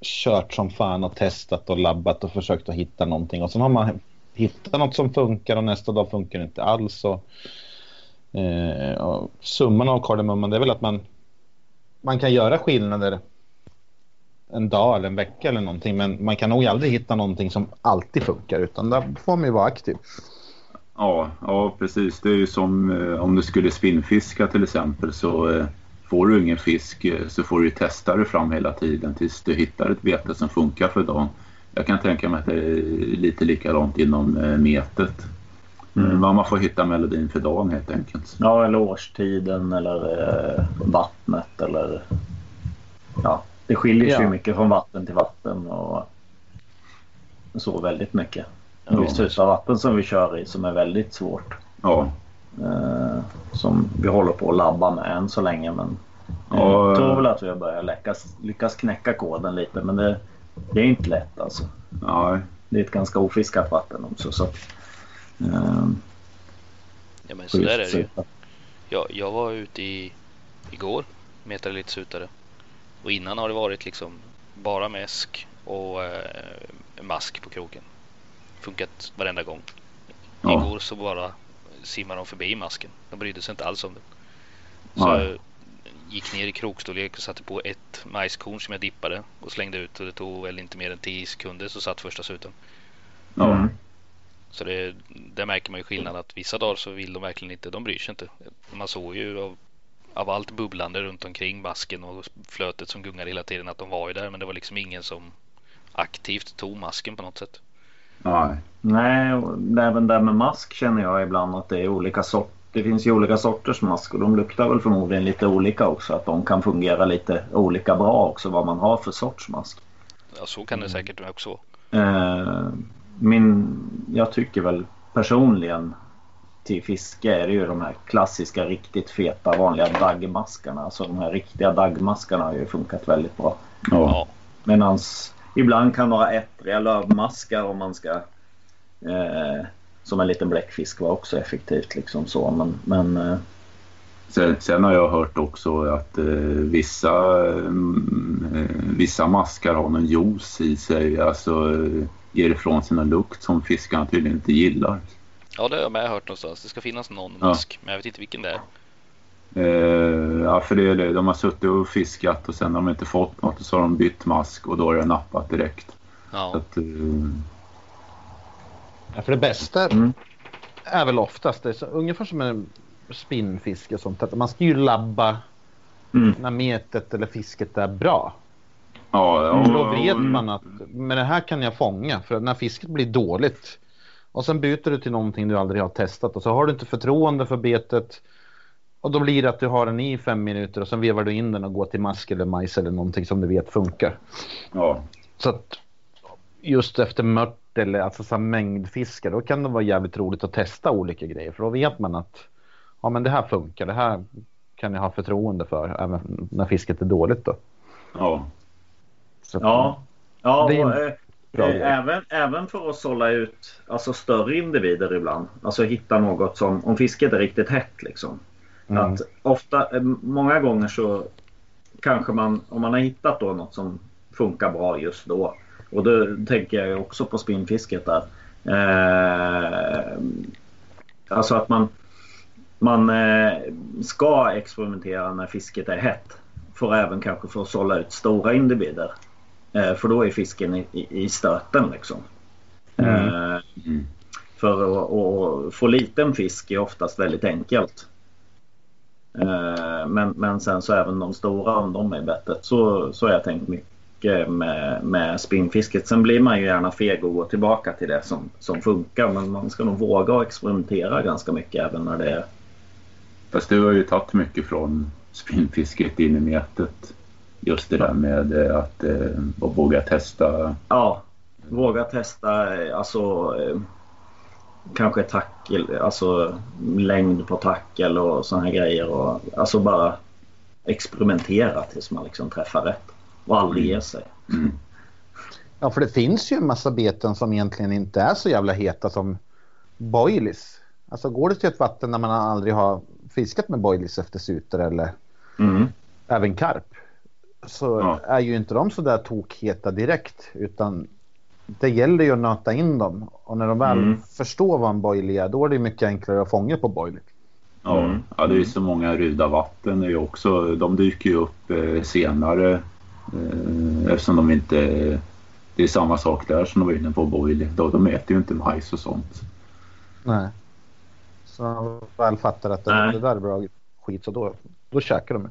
kört som fan och testat och labbat och försökt att hitta någonting. Och sen har man hittat något som funkar och nästa dag funkar det inte alls. Och, eh, och summan av kardemumman det är väl att man man kan göra skillnader en dag eller en vecka eller någonting. Men man kan nog aldrig hitta någonting som alltid funkar utan där får man ju vara aktiv. Ja, ja precis. Det är ju som eh, om du skulle spinnfiska till exempel så eh, får du ingen fisk eh, så får du testa dig fram hela tiden tills du hittar ett bete som funkar för dagen. Jag kan tänka mig att det är lite likadant inom eh, metet. Mm. Man får hitta melodin för dagen helt enkelt. Ja, eller årstiden eller eh, vattnet eller... Ja, det skiljer sig ja. mycket från vatten till vatten och så väldigt mycket. Ja. Visst finns vatten som vi kör i som är väldigt svårt. Ja. Eh, som vi håller på att labba med än så länge men ja, jag tror väl att vi har börjat lyckas, lyckas knäcka koden lite men det, det är inte lätt alltså. Ja. Det är ett ganska ofiskat vatten också. Så Um, ja men så där är det ju. Jag, jag var ute i, igår, metade lite sutare. Och innan har det varit liksom bara mäsk och eh, mask på kroken. Funkat varenda gång. Ja. Igår så bara simmade de förbi masken. De brydde sig inte alls om det. Så ja. jag gick ner i krokstorlek och satte på ett majskorn som jag dippade och slängde ut och det tog väl inte mer än 10 sekunder så satt första suten. Ja. Mm. Så det, där märker man ju skillnad att vissa dagar så vill de verkligen inte, de bryr sig inte. Man såg ju av, av allt bubblande runt omkring masken och flötet som gungar hela tiden att de var ju där men det var liksom ingen som aktivt tog masken på något sätt. Nej, Nej även där med mask känner jag ibland att det är olika sorter. Det finns ju olika sorters mask och de luktar väl förmodligen lite olika också. Att de kan fungera lite olika bra också vad man har för sorts mask. Ja så kan det säkert också eh, min, jag tycker väl personligen till fiske är det ju de här klassiska riktigt feta vanliga daggmaskarna. Alltså de här riktiga daggmaskarna har ju funkat väldigt bra. Ja. Medan ibland kan några ettriga lövmaskar om man ska eh, som en liten bläckfisk var också effektivt liksom så men, men eh, Sen, sen har jag hört också att eh, vissa, mm, eh, vissa maskar har någon juice i sig, alltså eh, ger ifrån sig någon lukt som fiskarna tydligen inte gillar. Ja, det har jag med hört någonstans. Det ska finnas någon Ja. mask, men jag vet inte vilken det är. Eh, ja, för det är det. De har suttit och fiskat och sen har de inte fått något och så har de bytt mask och då har det nappat direkt. Så Ja, att, eh, Ja, för det bästa Mm. är väl oftast det är så, ungefär som en spinnfiske och sånt. Att man ska ju labba Mm. när metet eller fisket är bra. Ja, För då vet man att med det här kan jag fånga. För när fisket blir dåligt och sen byter du till någonting du aldrig har testat och så har du inte förtroende för betet. Och då blir det att du har den i fem minuter och sen vevar du in den och går till mask eller majs eller någonting som du vet funkar. Ja, Så att just efter mört eller alltså så här mängdfiske då kan det vara jävligt roligt att testa olika grejer för då vet man att ja men det här funkar, det här kan jag ha förtroende för även när fisket är dåligt då. ja, Så Ja, ja och, eh, eh, även, även för att sålla ut alltså, större individer ibland. Alltså hitta något som, om fisket är riktigt hett liksom. Mm. Att ofta, eh, många gånger så kanske man, om man har hittat då något som funkar bra just då. Och då tänker jag också på spinnfisket där. Eh, alltså att man, man eh, ska experimentera när fisket är hett. För även kanske för att sålla ut stora individer. Eh, för då är fisken i, i, i stöten liksom. Mm. Eh, mm. för att, få liten fisk är oftast väldigt enkelt. Eh, Men, men sen så även de stora om de är i bettet så, så har jag tänkt mycket med, med spinnfisket. Sen blir man ju gärna feg och går tillbaka till det som, som funkar men man ska nog våga experimentera ganska mycket även när det är Fast du har ju tagit mycket från spinnfisket in i metet. Just det där med eh, att, eh, våga testa. Ja, våga testa eh, alltså kanske tackel, alltså längd på tackel och sådana här grejer. Och, alltså bara experimentera tills man liksom träffar rätt och aldrig ge sig. Mm. Ja, för det finns ju en massa beten som egentligen inte är så jävla heta som boilies. Alltså går du till ett vatten där man aldrig har fiskat med boilies efter suter eller Mm. även karp så Ja. är ju inte de så där tokheta direkt utan det gäller ju att nöta in dem och när de väl Mm. förstår vad en boilie är då är det mycket enklare att fånga på boilie. Ja, Mm. ja, det är ju så många ruda vatten är ju också, de dyker ju upp eh, senare eh, eftersom de inte, det är samma sak där som de var inne på Boyle. De, de äter ju inte majs och sånt. Nej. Så när de väl fattar att det, det där är bra skit så då, då käkar de.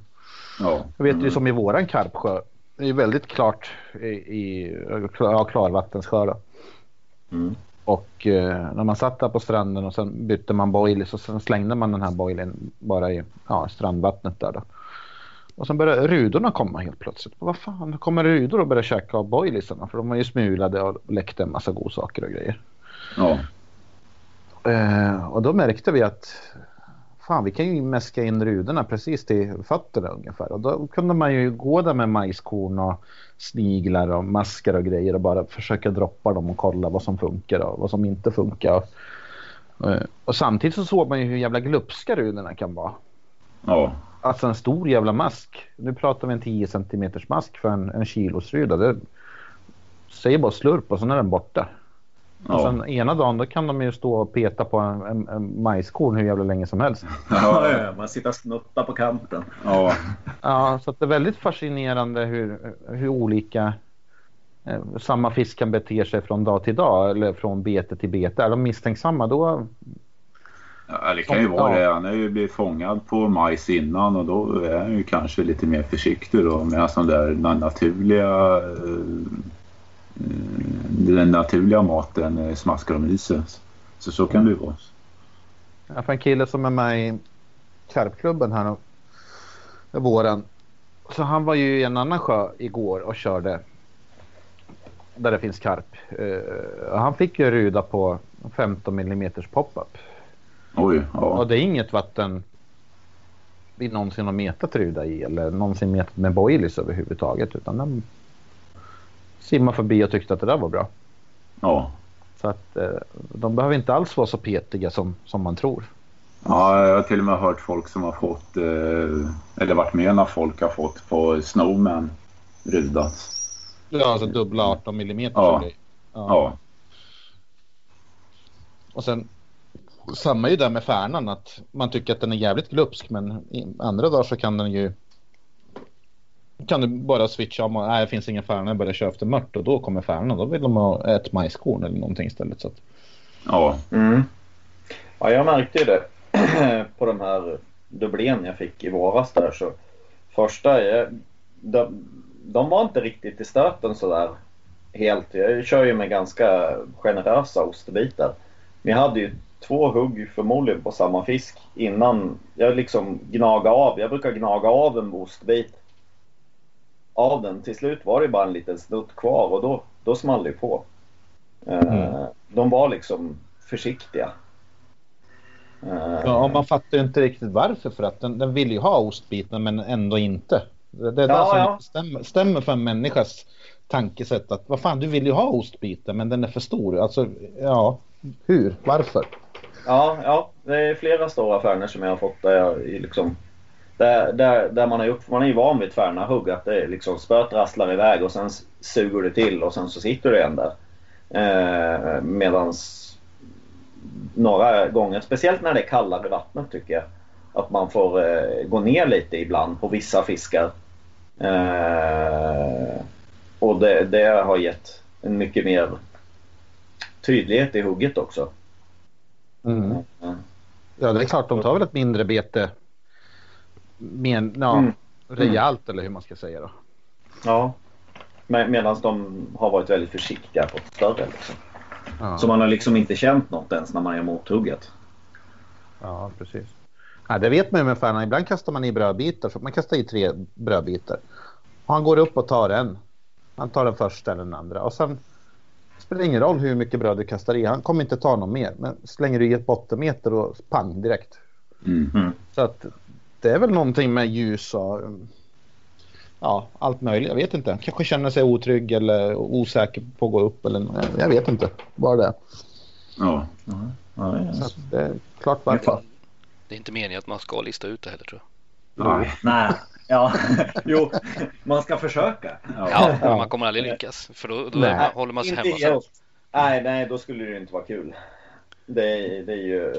Ja, Jag vet ju som i våran karpsjö. Det är väldigt klart i, i ja, klarvattenssjö. då. Mm. Och eh, när man satt där på stranden och sen bytte man boilies och sen slängde man den här boilen bara i ja, strandvattnet där då. Och sen började rudorna komma helt plötsligt. Vad fan, kommer rudor och börjar käka av boiliesarna för de var ju smulade och läckte en massa godsaker och grejer. ja, Eh, och då märkte vi att fan vi kan ju mäska in rudorna precis till fötterna ungefär. Och då kunde man ju gå där med majskorn och sniglar och maskar och grejer och bara försöka droppa dem och kolla vad som funkar och vad som inte funkar. Eh, och samtidigt så såg man ju hur jävla glupska rudorna kan vara. ja, Alltså en stor jävla mask. Nu pratar vi en 10 centimeters mask för en, en kilosruda. Det säger bara slurp och sen är den borta. Och ja. sen ena dagen då kan de ju stå och peta på en, en, en majskorn hur jävla länge som helst. Ja, ja, man sitter och snuttar på kanten. ja, Ja, så att det är väldigt fascinerande hur, hur olika eh, samma fisk kan bete sig från dag till dag eller från bete till bete. Är de misstänksamma då? ja, det kan ju vara det. Han har ju blivit fångad på majs innan och då är han ju kanske lite mer försiktig då. Medan de där na- naturliga eh, den naturliga maten eh, smaskar de i sig. Så så kan det ju vara. Ja, för en kille som är med i karpklubben här nu våren. Så han var ju i en annan sjö igår och körde där det finns karp. Eh, och han fick ju ruda på 15 mm pop-up. Oj, Och ja. det är inget vatten vi någonsin har metat ruda i eller någonsin metat med boilies överhuvudtaget. Utan den simmade förbi och tyckte att det där var bra. ja. Så att eh, de behöver inte alls vara så petiga som, som man tror. Ja, jag har till och med hört folk som har fått, eh, eller varit med när folk har fått på Snowman rudat. Ja, alltså dubbla 18 millimeter. Ja. Ja. Ja. Och sen samma ju där med färnan att man tycker att den är jävligt glupsk men i andra dagar så kan den ju kan du bara switcha om och nej det finns ingen färna jag börjar köra efter mört och då kommer färnan då vill de ha ett majskorn eller någonting istället så att, Ja. Mm. Ja, jag märkte ju det på de här dubblén jag fick i våras där. Så första, jag, de, de var inte riktigt i stöten sådär helt. Jag kör ju med ganska generösa ostbitar. Men jag hade ju två hugg förmodligen på samma fisk innan jag liksom gnaga av. Jag brukar gnaga av en ostbit av den. Till slut var det bara en liten snutt kvar och då, då small det på. Eh, Mm. De var liksom försiktiga. Ja, man fattar ju inte riktigt varför för att den, den vill ju ha ostbiten men ändå inte. Det, det är Ja, det som ja. stämmer, stämmer för en människas tankesätt att vad fan du vill ju ha ostbiten men den är för stor. Alltså ja, hur? Varför? Ja, ja, det är flera stora färnor som jag har fått där jag i liksom där, där, där man är upp, man är ju van vid ett färnahugg att det är liksom spöet rasslar iväg och sen suger det till och sen så sitter det en där. Eh, medans några gånger, speciellt när det är kallare vattnet tycker jag, att man får eh, gå ner lite ibland på vissa fiskar. Eh, och det, det har gett en mycket mer tydlighet i hugget också. Mm. Mm. Ja, det är klart, de tar väl ett mindre bete men, ja, Mm. rejält eller hur man ska säga då. Ja. Med, Medan de har varit väldigt försiktiga på ett större. Liksom. Ja, Så man har liksom inte känt något ens när man gör mothugget. ja precis. Ja, det vet man ju med färnan. Ibland kastar man i brödbitar. Så man kastar i tre brödbitar. Han går upp och tar en. Han tar den första eller den andra. Och sen spelar det ingen roll hur mycket bröd du kastar i. Han kommer inte ta någon mer. Men slänger du i ett bottenmeter och pang direkt. Mm. Så att det är väl någonting med ljus och um, ja, allt möjligt. Jag vet inte. Kanske känner sig otrygg eller osäker på att gå upp eller jag vet inte. Bara det. Ja. Så att det är klart varför. Det är inte meningen att man ska lista ut det heller tror jag. Nej. Nej. Ja, jo, man ska försöka. Ja. Ja, men Ja. man kommer aldrig lyckas för då, då Nej. håller man sig Inte hemma helt. Nej, nej, då skulle det inte vara kul. Det, är- det är ju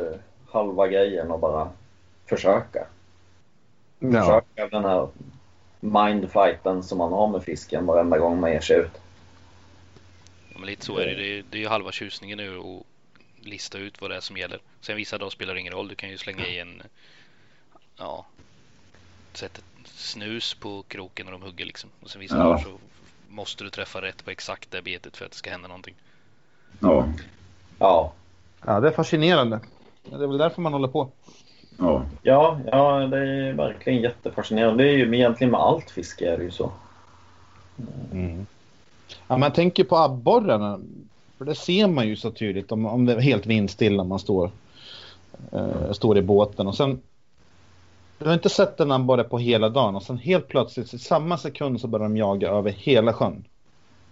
halva grejen att bara försöka. Ja. Försöka den här mindfighten som man har med fisken varenda gång man ger sig ut. Ja, men lite så är det. Det är, det är ju halva tjusningen nu att lista ut vad det är som gäller. Sen vissa dagar spelar det ingen roll. Du kan ju slänga i en ja, sätta snus på kroken när de hugger liksom. Och sen vissa Ja. dagar så måste du träffa rätt på exakt det betet för att det ska hända någonting. Ja. Ja, ja, det är fascinerande. Det är väl därför man håller på. Ja. ja, ja det är verkligen jättefascinerande. Det är ju egentligen med allt fiske är det ju så. Ja, man tänker på abborrarna. För det ser man ju så tydligt om, om det är helt vindstilla man står, eh, står i båten. Och sen, du har inte sett en abborre på hela dagen och sen helt plötsligt i samma sekund så börjar de jaga över hela sjön.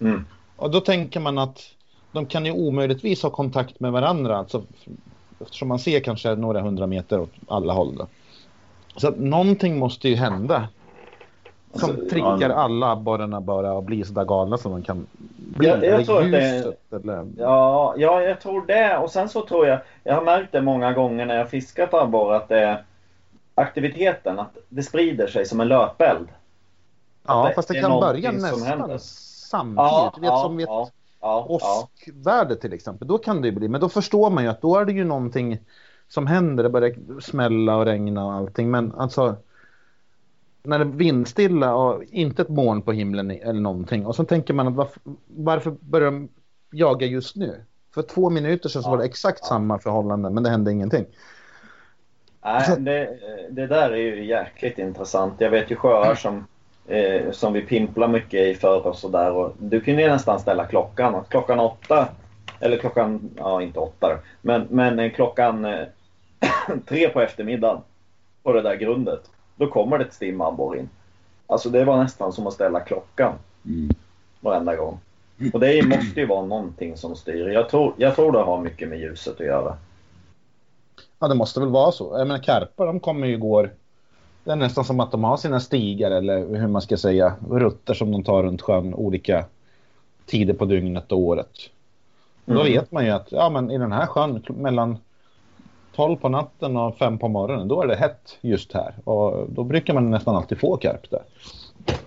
Mm. Och då tänker man att de kan ju omöjligtvis ha kontakt med varandra. Alltså, eftersom man ser kanske några hundra meter åt alla håll. Då. Så att någonting måste ju hända. Som Alltså, triggar ja. alla abborrarna bara att bli så där galna som de kan bli. Jag- jag tror att det ljuset, eller... Ja, ja, jag tror det. Och sen så tror jag, jag har märkt det många gånger när jag fiskat abborre att det aktiviteten, att det sprider sig som en löpeld. Ja, det fast det kan börja nästan samtidigt. du vet, ja, som vid ett ja, ja, till exempel. Då kan det ju bli. Men då förstår man ju att då är det ju någonting som händer. Det börjar smälla och regna och allting. Men alltså när det är vindstilla och inte ett moln på himlen eller någonting. Och så tänker man att varför, varför börjar de jaga just nu? För två minuter sedan så var det exakt samma förhållanden men det hände ingenting. Nej, det, det där är ju jäkligt intressant. Jag vet ju sjöar som, eh, som vi pimplar mycket i för och sådär. Du kunde ju nästan ställa klockan. Att klockan åtta, eller klockan, ja inte åtta då, men, men eh, klockan eh, tre på eftermiddagen på det där grundet. Då kommer det ett stim in. Alltså det var nästan som att ställa klockan Mm. varenda gång. Och det måste ju vara någonting som styr. Jag tror, jag tror det har mycket med ljuset att göra. Ja, det måste väl vara så. Jag menar, karpar de kommer ju går... Det är nästan som att de har sina stigar eller hur man ska säga, rutter som de tar runt sjön olika tider på dygnet och året. Mm. Då vet man ju att ja, men i den här sjön mellan 12 på natten och 5 på morgonen, då är det hett just här. Och då brukar man nästan alltid få karp där.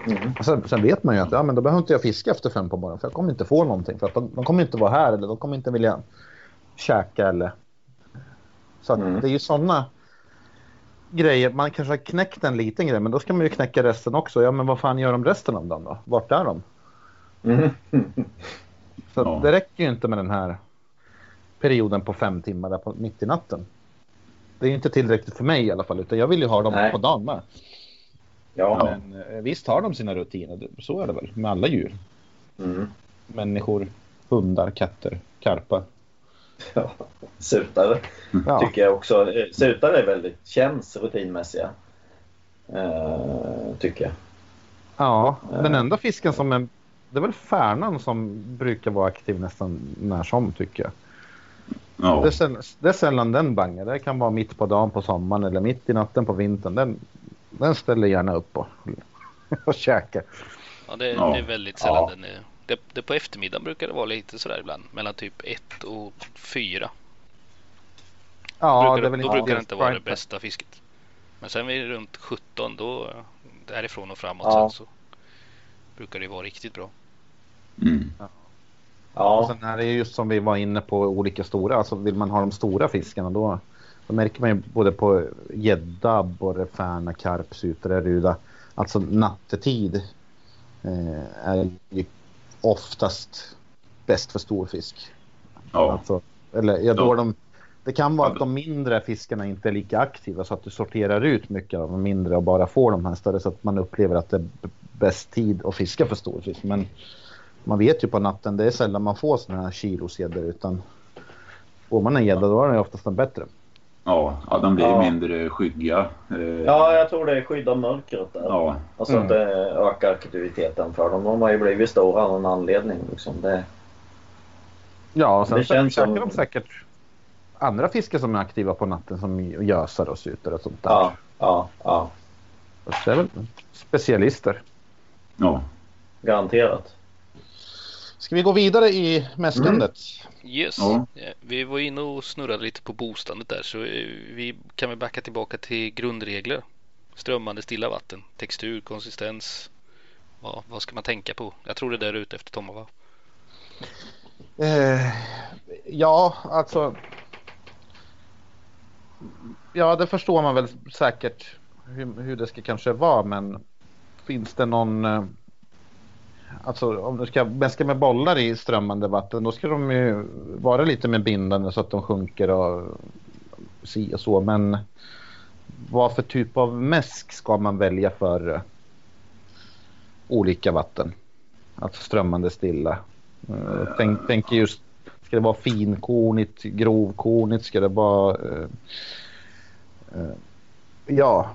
Mm. Sen, sen, vet man ju att ja, men då behöver inte jag fiska efter 5 på morgonen för jag kommer inte få någonting. För att de, de kommer inte vara här eller de kommer inte vilja käka eller... Så mm. det är ju sådana grejer. Man kanske har knäckt en liten grej men då ska man ju knäcka resten också. Ja men vad fan gör de resten av dem då? Vart är de? Mm. Så ja. det räcker ju inte med den här perioden på fem timmar där på, mitt i natten. Det är ju inte tillräckligt för mig i alla fall, utan jag vill ju ha dem Nej. på dagen med. Ja. Men eh, visst har de sina rutiner, så är det väl med alla djur. Mm. Människor, hundar, katter, karpar. Ja, sutare ja. tycker jag också. Eh, sutare är väldigt, känns rutinmässiga. Uh, tycker jag. Ja, den enda fisken som är det är väl Färnan som brukar vara aktiv nästan när som tycker jag. Ja. Det, är sällan, det är sällan den bangar. Det kan vara mitt på dagen på sommaren eller mitt i natten på vintern. Den, den ställer gärna upp och, och käkar. Ja, det, ja. det är väldigt sällan ja. den är. Det, det, på eftermiddagen brukar det vara lite sådär ibland. Mellan typ ett och fyra. Ja, då brukar det, det, då brukar det inte vara det bästa fisket. Men sen vid runt 17 då därifrån och framåt ja. så brukar det vara riktigt bra. Mm. Ja. Och sen är det just som vi var inne på olika stora, alltså vill man ha de stora fiskarna då, då märker man ju både på gädda, borre, färna, karp, sutare, ruda, alltså nattetid eh, är ju oftast bäst för storfisk. Ja. Alltså, eller ja, då ja. de, det kan vara att de mindre fiskarna inte är lika aktiva så att du sorterar ut mycket av de mindre och bara får de här större så att man upplever att det är bäst tid att fiska för storfisk. Men man vet ju på natten, det är sällan man får sådana här kilosgäddor utan får man en gädda då är den oftast den bättre. Ja, ja de blir ja. mindre skygga. Eh. Ja, jag tror det skyddar mörkret där. Ja. Alltså mm. att det ökar aktiviteten för dem. De har ju blivit stora av någon anledning. Liksom. Det... Ja, och sen det känns som... de säkert andra fiskar som är aktiva på natten som gösar och suter och sånt där. Ja, ja, ja. det är väl specialister. Ja. Garanterat. Ska vi gå vidare i mäskandet? Mm. Yes. Ja. Vi var inne och snurrade lite på bostandet där så vi kan väl backa tillbaka till grundregler. Strömmande stilla vatten, textur, konsistens. Ja, vad ska man tänka på? Jag tror det är där ute efter Tomma va? Eh, ja, alltså. Ja, det förstår man väl säkert hur, hur det ska kanske vara, men finns det någon... Eh, alltså om du ska mäska med bollar i strömmande vatten då ska de ju vara lite mer bindande så att de sjunker och si och så. Men vad för typ av mäsk ska man välja för uh, olika vatten? Alltså strömmande stilla. Uh, tänk, tänk just, ska det vara finkornigt, grovkornigt? Ska det vara... Uh, ja,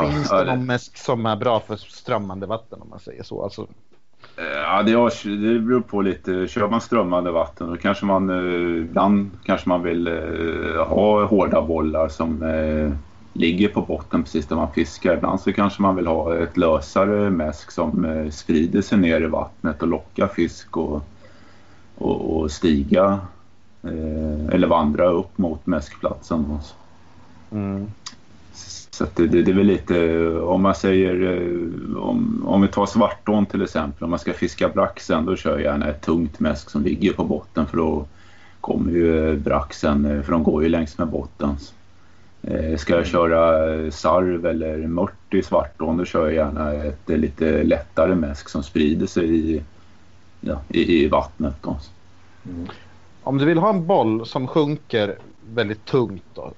Finns det någon mäsk som är bra för strömmande vatten om man säger så? Alltså... Eh, ja, det, har, det beror på lite. Kör man strömmande vatten då kanske man eh, ibland kanske man vill eh, ha hårda bollar som ligger på botten precis där man fiskar. Ibland så kanske man vill ha ett lösare mäsk som sprider sig ner i vattnet och lockar fisk och, och, och stiga eller vandra upp mot mäskplatsen. Mm. Så det, det, det, är väl lite, eh, om man säger, eh, om, om vi tar svartån till exempel, om man ska fiska braxen då kör jag gärna ett tungt mäsk som ligger på botten för då kommer ju eh, braxen, för de går ju längs med botten. Ska jag köra sarv eller mört i svartån då kör jag gärna ett lite lättare mäsk som sprider sig i, ja, i, i vattnet. Då. Mm. Om du vill ha en boll som sjunker väldigt tungt då,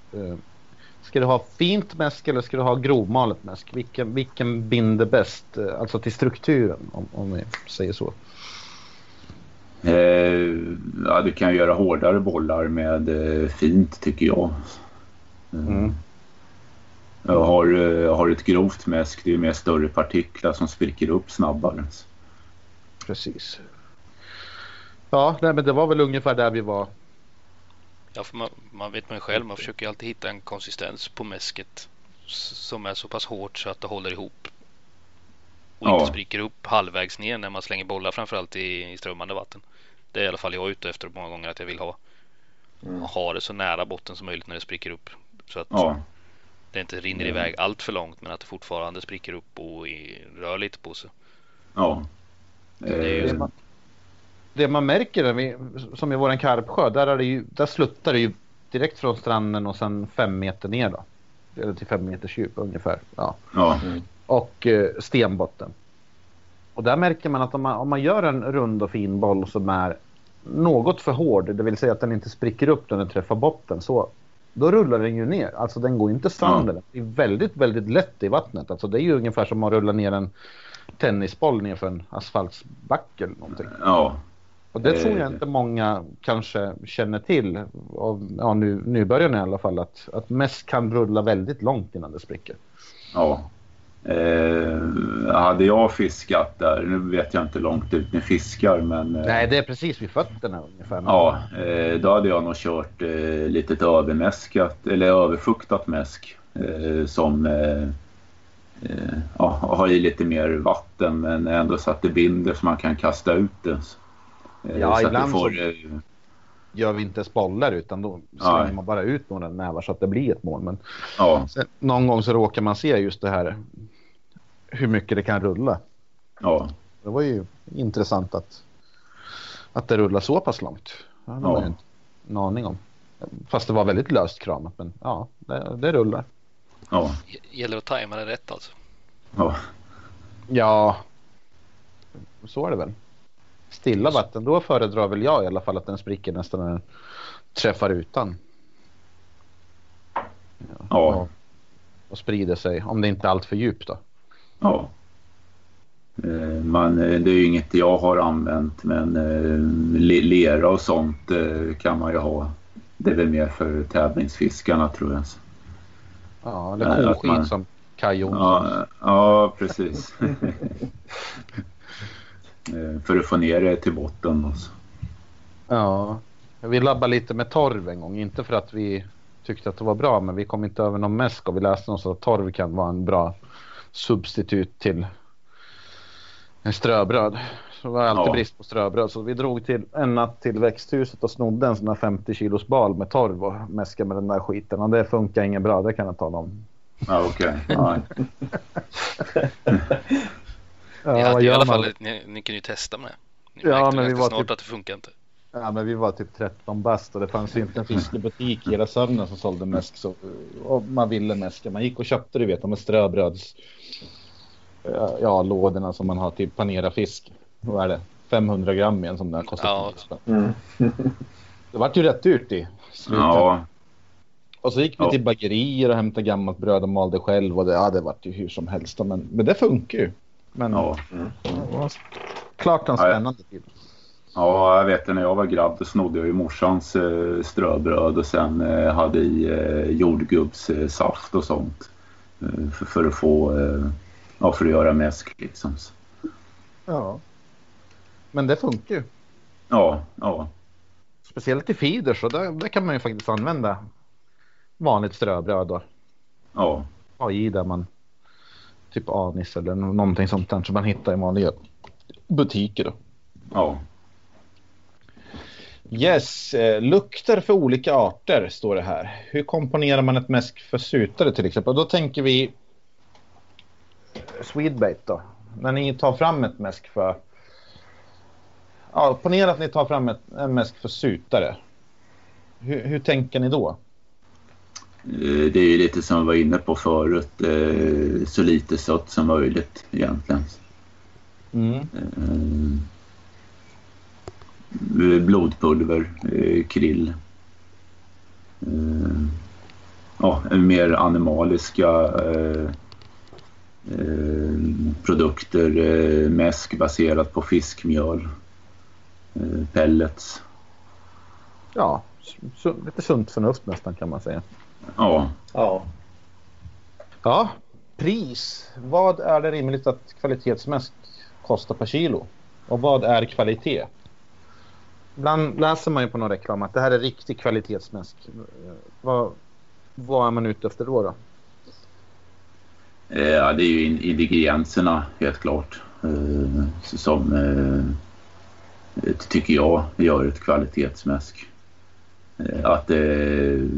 Ska du ha fint mäsk eller ska du ha grovmalet mäsk? Vilken, vilken binder bäst? Eh, alltså till strukturen om, om vi säger så. Eh, ja, du kan göra hårdare bollar med eh, fint tycker jag. Eh, mm. Jag har, jag har ett grovt mäsk, det är mer större partiklar som spricker upp snabbare. Precis. Ja, nej, men det var väl ungefär där vi var. Ja, för man, man vet man själv, man försöker alltid hitta en konsistens på mäsket som är så pass hårt så att det håller ihop. Och Ja. inte spricker upp halvvägs ner när man slänger bollar framförallt i, i strömmande vatten. Det är i alla fall jag ute efter många gånger att jag vill ha. Ha det så nära botten som möjligt när det spricker upp. Så att Ja, det inte rinner iväg allt för långt men att det fortfarande spricker upp och i, rör lite på sig. ja. Det är ju- Eh, Det man märker, som i våran karpsjö, där, är det ju, där sluttar det ju direkt från stranden och sen fem meter ner då. Eller till fem meters djup ungefär. Ja. ja, Och eh, stenbotten. Och där märker man att om man, om man gör en rund och fin boll som är något för hård, det vill säga att den inte spricker upp när den träffar botten, så då rullar den ju ner. Alltså den går inte sönder. Det är väldigt, väldigt lätt i vattnet. Alltså det är ju ungefär som att rulla ner en tennisboll ner för en asfaltsbacke eller någonting. ja, Och det tror jag Eh. inte många kanske känner till, av, ja, nu, nybörjarna i alla fall, att, att mest kan rulla väldigt långt innan det spricker. ja. Eh, hade jag fiskat där, nu vet jag inte hur långt ut ni fiskar men eh, Nej, det är precis vid fötterna ungefär. Ja, eh, då hade jag nog kört eh, lite övermäskat eller överfuktat mäsk eh, som eh, ja, har i lite mer vatten men ändå så att det binder så man kan kasta ut det. Eh, Ja, så ibland får, så- eh, Gör vi inte ens bollar utan då slänger Nej. man bara ut några nävar så att det blir ett mål. Men ja, sen, någon gång så råkar man se just det här hur mycket det kan rulla. ja, Det var ju intressant att, att det rullar så pass långt. Det hade Ja. man ju inte en aning om. Fast det var väldigt löst kramat men ja, det, det rullar. ja, Gäller att tajma det rätt alltså. ja, Ja, så är det väl. Stilla vatten, då föredrar väl jag i alla fall att den spricker nästan när den träffar utan. ja, Och, och sprider sig, om det inte är allt för djupt då. ja. Eh, Man, eh, det är ju inget jag har använt men eh, le- lera och sånt kan man ju ha. Det är väl mer för tävlingsfiskarna tror jag. Ja, eller koskit man- som Kaj Jonsson. Ja, ja precis. Eh, För att få ner det till botten. Och så. Ja, vi labbade lite med torv en gång. Inte för att vi tyckte att det var bra, men vi kom inte över någon mäsk och vi läste någonstans att torv kan vara en bra substitut till en ströbröd. Så det var alltid Ja. brist på ströbröd. Så vi drog till en natt till växthuset och snodde en sån här 50 kilos bal med torv och mäskade med den där skiten. Och det funkar inget bra, det kan jag tala om. Ja, okej. Ja, Ja, Ni, hade i alla fall, ni, ni kunde ju testa med. Ni Ja, märkte men vi var snart typ- att det funkar inte. Ja, men vi var typ 13 bast och det fanns ju inte en fiskebutik i hela Sörmland som sålde mäsk. Så, och man ville mäska. Man gick och köpte du vet, de här ströbröds... Ja, lådorna som man har till panera fisk. Vad är det? 500 gram i en sån där kostar Ja. 10 spänn. Det vart ju rätt dyrt i slutet. ja, Och så gick vi till bagerier och hämtade gammalt bröd och malde själv. Och det, ja, det vart ju hur som helst. Men, men det funkar ju. Men ja. det var klart en spännande tid. ja, jag vet det, när jag var grabb då snodde jag ju morsans eh, ströbröd och sen eh, hade i eh, jordgubbssaft och sånt. Eh, för, för att få, eh, ja, för att göra mäsk liksom. Så, Ja. Men det funkar ju. Ja, ja, Speciellt i feeder så där, där kan man ju faktiskt använda vanligt ströbröd och ja, ha i där man typ anis eller någonting sånt där som man hittar i vanliga butiker. Då. ja. Yes, eh, lukter för olika arter står det här. Hur komponerar man ett mäsk för sutare till exempel? Då tänker vi Swedbait då. När ni tar fram ett mäsk för Ja, ponera att ni tar fram ett, en mäsk för sutare. Hur, hur tänker ni då? Eh, Det är lite som jag var inne på förut, eh, så lite sött som möjligt egentligen. Mm. Eh, blodpulver, krill. Ja, mer animaliska produkter. Mäsk baserat på fiskmjöl. Pellets. Ja, lite sunt förnuft nästan kan man säga. Ja, Ja. Ja, pris. Vad är det rimligt att kvalitetsmäsk kostar per kilo? Och vad är kvalitet? Ibland läser man ju på någon reklam att det här är riktig kvalitetsmäsk. Vad, vad är man ute efter då? då? Eh, ja, det är ju ingredienserna helt klart. Eh, som eh, tycker jag gör ett kvalitetsmäsk. Att det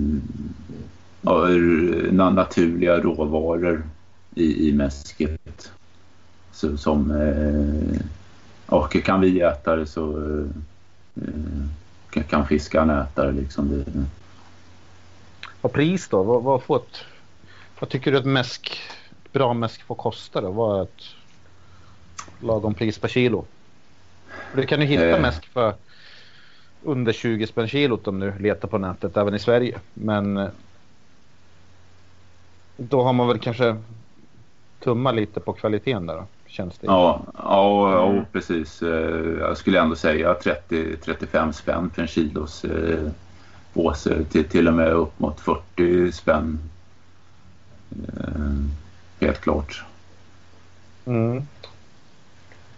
naturliga råvaror i, i mäsket. Så, som, och kan vi äta det så kan fiskarna äta det. Liksom. Och pris då? Vad, vad, får ett, vad tycker du att mäsk, bra mäsk får kosta? Då? Vad är ett lagom pris per kilo? För du kan ju hitta eh. mäsk för under 20 spänn kilot om du letar på nätet även i Sverige. Men eh, då har man väl kanske tummat lite på kvaliteten där då, känns det. Ja, ja, ja precis. Eh, jag skulle ändå säga 30-35 spänn för en kilos eh, påse till, till och med upp mot 40 spänn. Eh, helt klart. Mm.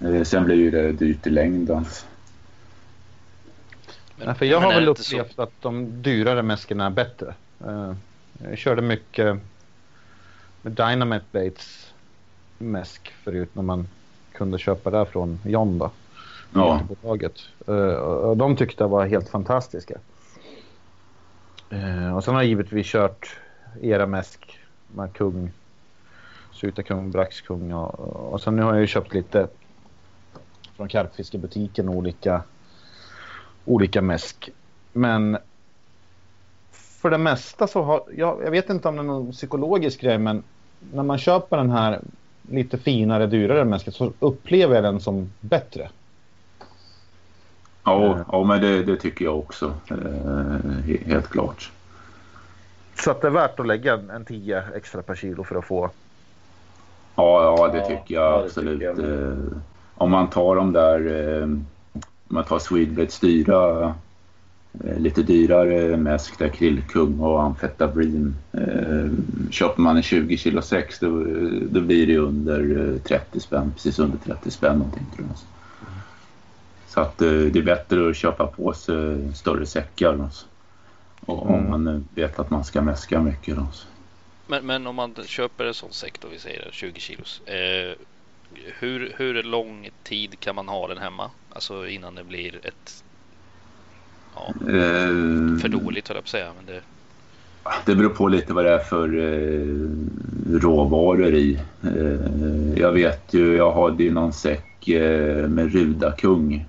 Eh, sen blir ju det dyrt i längden. Men, för jag har väl upplevt så... att de dyrare mäskorna är bättre. Jag körde mycket Dynamite Baits mäsk förut när man kunde köpa det från John då. Ja. Uh, och de tyckte det var helt fantastiska. Eh, och sen har jag givetvis kört era mäsk med kung, Sutakung, Braxkung och, och sen nu har jag ju köpt lite från karpfiskebutiken olika, olika mäsk. Men för det mesta så har jag, jag vet inte om det är någon psykologisk grej men när man köper den här lite finare, dyrare mäsket så upplever jag den som bättre. Ja, ja men det, det tycker jag också. Eh, helt klart. Så att det är värt att lägga en 10 extra per kilo för att få? Ja, ja det tycker jag absolut. Tycker jag. Eh, om man tar de där, eh, om man tar Swedblades dyra, lite dyrare mäsk krillkung och amfetamin. Köper man en 20 kilo 6 då, då blir det under 30 spänn, precis under 30 spänn någonting tror jag. Så att det är bättre att köpa på sig större säckar. Alltså. Och om mm. man vet att man ska mäska mycket. Då. Men, men om man köper en sån säck då, vi säger 20 kilos. Eh, hur, hur lång tid kan man ha den hemma? Alltså innan det blir ett ja, eh, för dåligt höll jag på att säga. Men det... det beror på lite vad det är för eh, råvaror i. Eh, jag vet ju, jag hade ju någon säck eh, med rudakung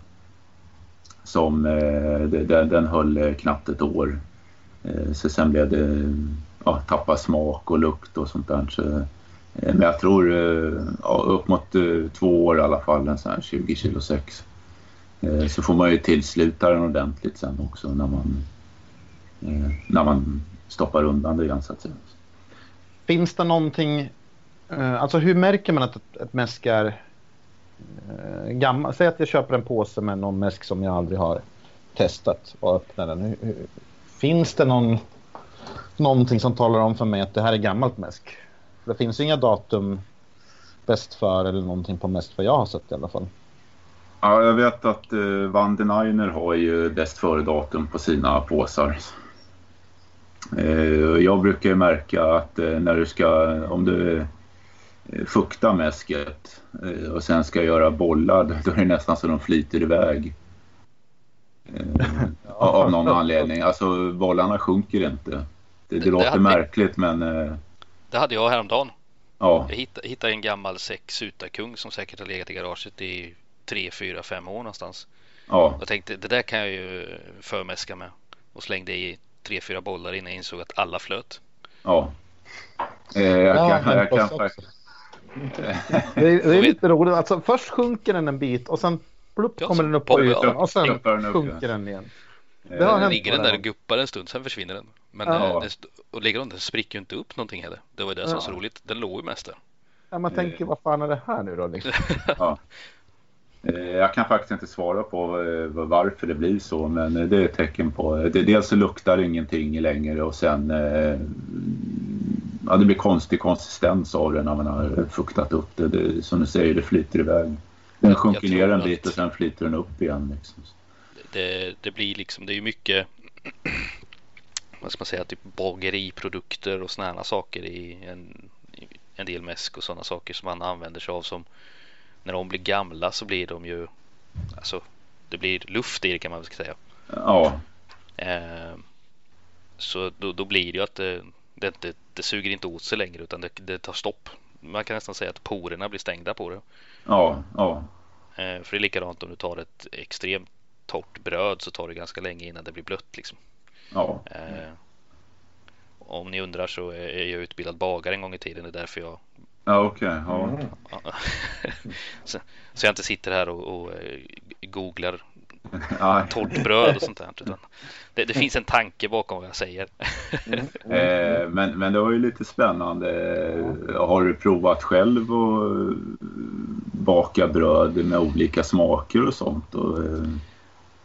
som eh, den, den höll knappt ett år. Eh, så sen blev det ja, tappa smak och lukt och sånt där. Så, eh, men jag tror eh, ja, upp mot två år i alla fall, en sån här 20 kilo sex. Eh, så får man ju tillsluta den ordentligt sen också när man, eh, när man stoppar undan det igen så att säga. Finns det någonting, eh, alltså hur märker man att ett mäsk är gammal? Säg att jag köper en påse med någon mäsk som jag aldrig har testat och öppnar den. Finns det någon, någonting som talar om för mig att det här är gammalt mäsk? det finns inga datum bäst för eller någonting på mäsk vad jag har sett i alla fall. Ja, jag vet att uh, Van den har ju bäst före datum på sina påsar. Uh, jag brukar märka att uh, när du ska, om du uh, fuktar mäsket och sen ska göra bollar, då är det nästan så de flyter iväg. av någon anledning. Alltså bollarna sjunker inte. Det, det, det låter märkligt men... Eh, det hade jag häromdagen. Ja. Jag hittade, hittade en gammal säck Sutakung som säkert har legat i garaget i tre, fyra, fem år någonstans. Ja. Jag tänkte det där kan jag ju förmäska med. Och slängde i tre, fyra bollar innan jag insåg att alla flöt. Ja. Eh, jag kan, ja, jag kan, faktiskt... det, är, det är lite roligt. Alltså, först sjunker den en bit och sen plupp kommer den upp på ytan och sen sjunker den igen. Det har hänt ligger den där och guppar en stund, sen försvinner den. Men ja. den, och ligger den, den spricker ju inte upp någonting heller. Det var ju det som var så roligt. Den låg ju mest där. Ja, man tänker vad fan är det här nu då? Liksom? ja. Eh, jag kan faktiskt inte svara på eh, varför det blir så, men eh, det är ett tecken på... Dels så luktar ingenting längre och sen... Ja, det blir konstig konsistens av det när man har fuktat upp det. det som du säger, det flyter iväg. Den sjunker ner en bit och sen flyter den upp igen. Liksom. det, det blir liksom, det är ju mycket vad ska man säga, typ bageriprodukter och sådana saker i en, i en del mäsk och sådana saker som man använder sig av som när de blir gamla så blir de ju alltså det blir luft i det kan man väl säga. Ja. Eh, så då, då, blir det ju att det, det, det, det suger inte åt sig längre utan det, det, tar stopp. Man kan nästan säga att porerna blir stängda på det. Ja, ja. Eh, för det är likadant om du tar ett extremt torrt bröd så tar det ganska länge innan det blir blött liksom. Ja. Eh, om ni undrar så är jag utbildad bagare en gång i tiden. Det är därför jag Ja, okej. Okay, ja. Mm. så, så, jag inte sitter här och, och eh, googlar torrt bröd och sånt där. Utan det, det, finns en tanke bakom vad jag säger. Mm. eh, men, men det var ju lite spännande. Har du provat själv att baka bröd med olika smaker och sånt? Och, eh,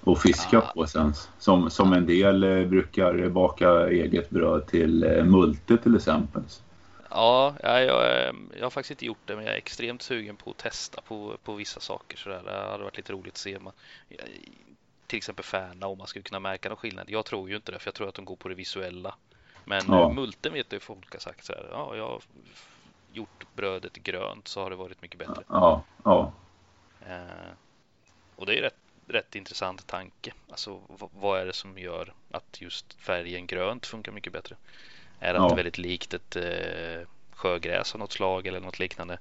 och fiska ja. på sen. Som, som en del eh, brukar baka eget bröd till multe till exempel. Ja, jag, jag, jag har faktiskt inte gjort det men jag är extremt sugen på att testa på, på vissa saker. Så där. Det hade varit lite roligt att se. Man, till exempel Färna om man skulle kunna märka någon skillnad. Jag tror ju inte det för jag tror att de går på det visuella. Men ja. multen vet jag folk har sagt så här. Ja, jag har gjort brödet grönt så har det varit mycket bättre. Ja, ja. Eh, och det är rätt, rätt intressant tanke. Alltså vad är det som gör att just färgen grönt funkar mycket bättre? Är ja. det väldigt likt ett eh, sjögräs av något slag eller något liknande?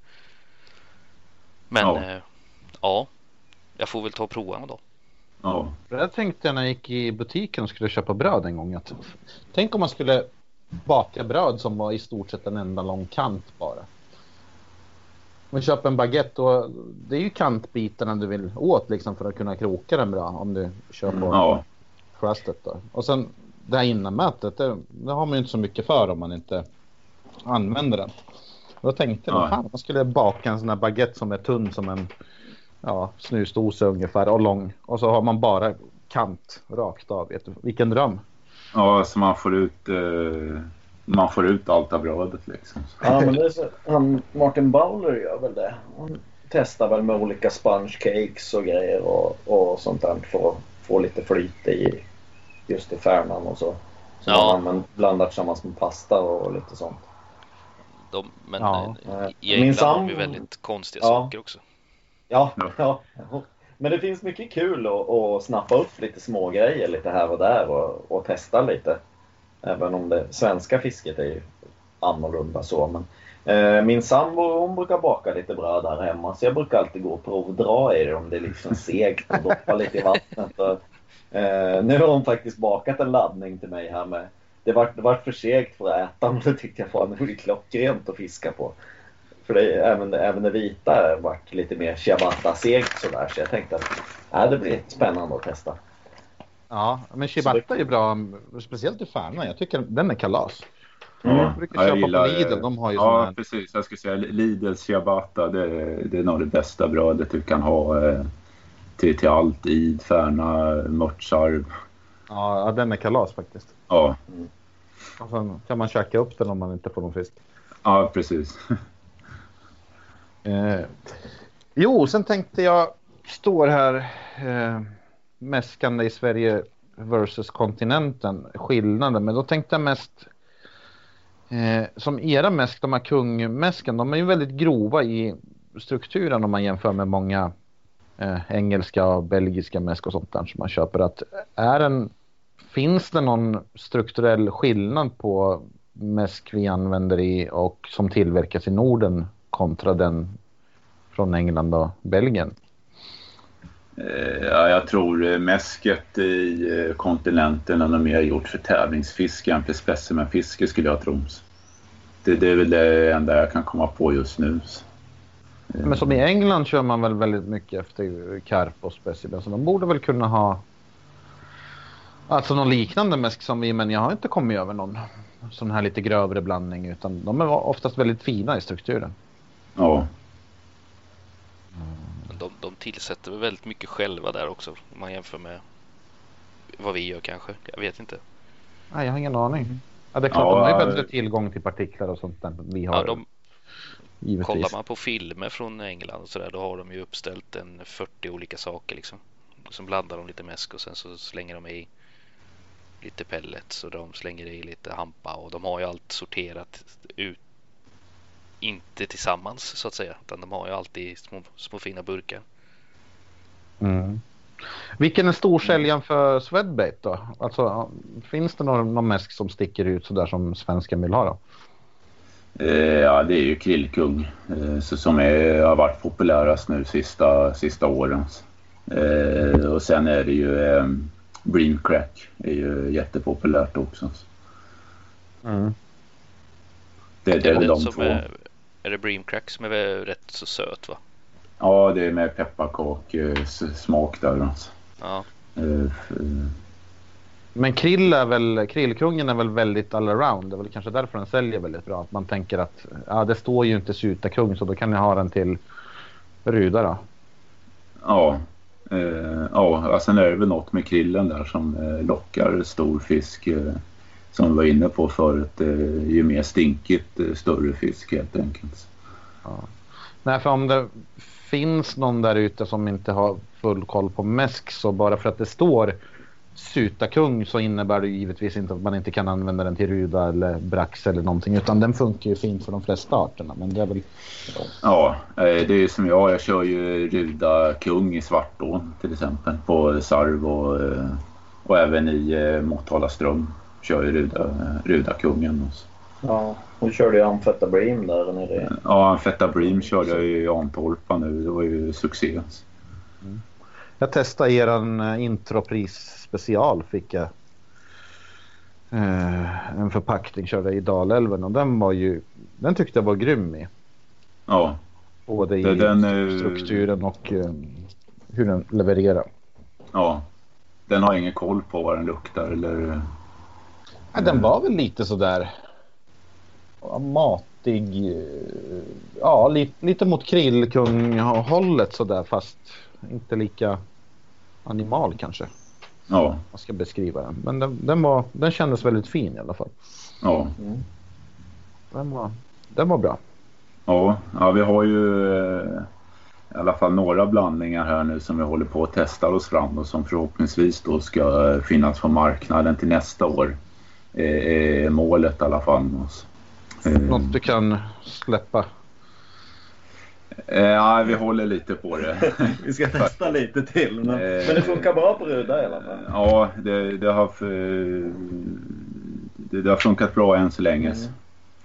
Men ja, eh, ja jag får väl ta och prova då. Ja. Det tänkte jag när jag gick i butiken och skulle köpa bröd en gång. Att, tänk om man skulle baka bröd som var i stort sett en enda lång kant bara. Om köper en baguette och det är ju kantbitarna du vill åt liksom för att kunna kroka den bra om du kör på ja. crustet då. Och sen det här innanmätet, det, det, har man ju inte så mycket för om man inte använder den. då tänkte jag, ja. fan, man skulle baka en sån här baguette som är tunn som en ja, snusdosa ungefär och lång. Och så har man bara kant rakt av. Vet du, vilken dröm. Ja, så man får ut, eh, man får ut allt av brödet liksom. Ja, men det är så, han, Martin Bowler gör väl det. Han testar väl med olika sponge cakes och grejer och, och sånt där för att få lite flyt i just i färnan och så. Som ja. man blandar tillsammans med pasta och lite sånt. De, men ja. Eh, i England sam... har vi väldigt konstiga ja. saker också. Ja, ja, men det finns mycket kul att, att snappa upp lite små grejer lite här och där och, och testa lite. Även om det svenska fisket är ju annorlunda så. Men, eh, min sambo hon brukar baka lite bröd här hemma så jag brukar alltid gå och provdra i det om det är liksom segt och doppa lite i vattnet. Och, eh, nu har hon faktiskt bakat en laddning till mig här med det vart, det vart för segt för att äta men det tyckte jag fan det blir klockrent att fiska på. För det, även, även det vita vart lite mer ciabatta-segt sådär. Så jag tänkte att äh, det blir spännande att testa. Ja, men ciabatta är bra. Speciellt i Färna. Jag tycker den är kalas. Mm. Jag brukar ja, köpa gillar, på Lidl. De har ju ja, här... precis. Jag skulle säga Lidl ciabatta. Det, det är nog det bästa brödet du kan ha eh, till, till allt. Id, Färna, mörtsarv. Ja, den är kalas faktiskt. Ja. Mm. Och sen kan man käka upp den om man inte får någon fisk. Ja, precis. Eh, jo, sen tänkte jag, står här eh, mäskande i Sverige versus kontinenten, skillnaden. Men då tänkte jag mest eh, som era mäsk, de här kungmäsken, de är ju väldigt grova i strukturen om man jämför med många eh, engelska och belgiska mäsk och sånt där som man köper. Att är en, finns det någon strukturell skillnad på mäsk vi använder i och som tillverkas i Norden kontra den från England och Belgien? Eh, ja, jag tror eh, mäsket i eh, kontinenten är nog mer gjort för tävlingsfiske än för specimenfiske skulle jag tro. Det, det är väl det enda jag kan komma på just nu. Men som i England kör man väl väldigt mycket efter karp och specimen så de borde väl kunna ha alltså någon liknande mäsk som vi men jag har inte kommit över någon sån här lite grövre blandning utan de är oftast väldigt fina i strukturen. Ja. De, de tillsätter väldigt mycket själva där också om man jämför med vad vi gör kanske. Jag vet inte. Nej, jag har ingen aning. Ja, det är klart, ja, de har ju bättre tillgång till partiklar och sånt där vi har. Ja, de, givetvis. Kollar man på filmer från England och så där, då har de ju uppställt en 40 olika saker liksom. Så blandar de lite mäsk och sen så slänger de i lite pellets och de slänger i lite hampa och de har ju allt sorterat ut. Inte tillsammans så att säga utan de har ju alltid små, små fina burkar. Mm. Vilken är storsäljaren för Swedbait då? Alltså, finns det någon, någon mäsk som sticker ut sådär som svensken vill ha då? Eh, ja, det är ju Krillkung eh, som är, har varit populärast nu sista, sista åren. Eh, och sen är det ju Bream Crack är ju jättepopulärt också. Mm. Det, det är väl de som två. är, är det Bream Crack som är rätt så söt va? Ja, det är med pepparkakssmak där alltså. Ja, Men krill är väl, krillkungen är väl väldigt allround. Det är väl kanske därför den säljer väldigt bra. Att man tänker att ja, det står ju inte Sutakung så då kan jag ha den till Ruda då. Ja, eh, ja sen är det väl något med krillen där som eh, lockar stor fisk. Eh, som vi var inne på förut. Eh, ju mer stinkigt, eh, större fisk helt enkelt. Nej, för om det finns någon där ute som inte har full koll på mäsk så bara för att det står Sutakung så innebär det ju givetvis inte att man inte kan använda den till ruda eller brax eller någonting utan den funkar ju fint för de flesta arterna. Men det är väl Ja, eh, det är ju som jag. Jag kör ju Ruda Kung i Svartån till exempel. På Sarv och, eh, och även i eh, Motala Ström kör ju Ruda, Ruda Kungen. också. Ja, hon körde ju amfetamin där nere. Ja, Fetta Bream körde jag ju i Antorpa nu. Det var ju succé. Jag testade eran eh, intropris special fick jag. Eh, en förpackning körde i Dalälven och den var ju den tyckte jag var grym i. Ja, Både i den, eh, strukturen och eh, hur den levererar. ja. Den har ingen koll på vad den luktar eller... Ja, den var väl lite sådär matig. eh, Ja, lite, lite mot krillkung-hållet sådär fast inte lika animal kanske. Ja, Man ska beskriva den. Men den, den, var, den kändes väldigt fin i alla fall. ja. Den var, den var bra. Ja, ja vi har ju eh, i alla fall några blandningar här nu som vi håller på att testa oss fram och som förhoppningsvis då ska eh, finnas på marknaden till nästa år. Eh, är målet i alla fall. Eh, Något du kan släppa. Eh, ja, vi håller lite på det. Vi ska testa lite till. Men, Eh, men det funkar bra på Ruda i alla fall. Ja, det, det, har, det, det har funkat bra än så länge.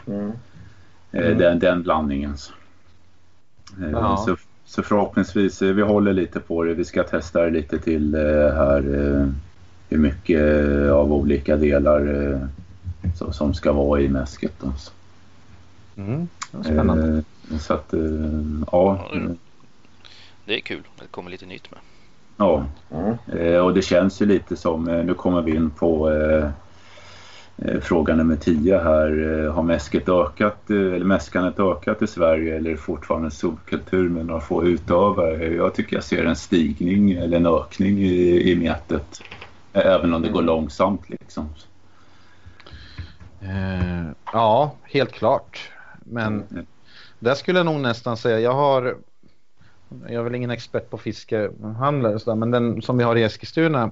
Mm. Eh, Den, den blandningen. så. Ja. Så, så förhoppningsvis, vi håller lite på det. Vi ska testa det lite till här. Hur mycket av olika delar som ska vara i mäsket. Mm. Spännande. Så att, eh, ja. Det är kul. Det kommer lite nytt med. ja. Mm. Eh, Och det känns ju lite som, eh, nu kommer vi in på fråga nummer 10 här. Har mäsket ökat, eller mäskandet ökat i Sverige eller är det fortfarande en subkultur med några få utövare? Jag tycker jag ser en stigning eller en ökning i, i metet. Eh, Även om det går långsamt liksom. Ja, helt klart. Men där skulle jag nog nästan säga, jag har jag är väl ingen expert på fiskehandlare sådär, men den som vi har i Eskilstuna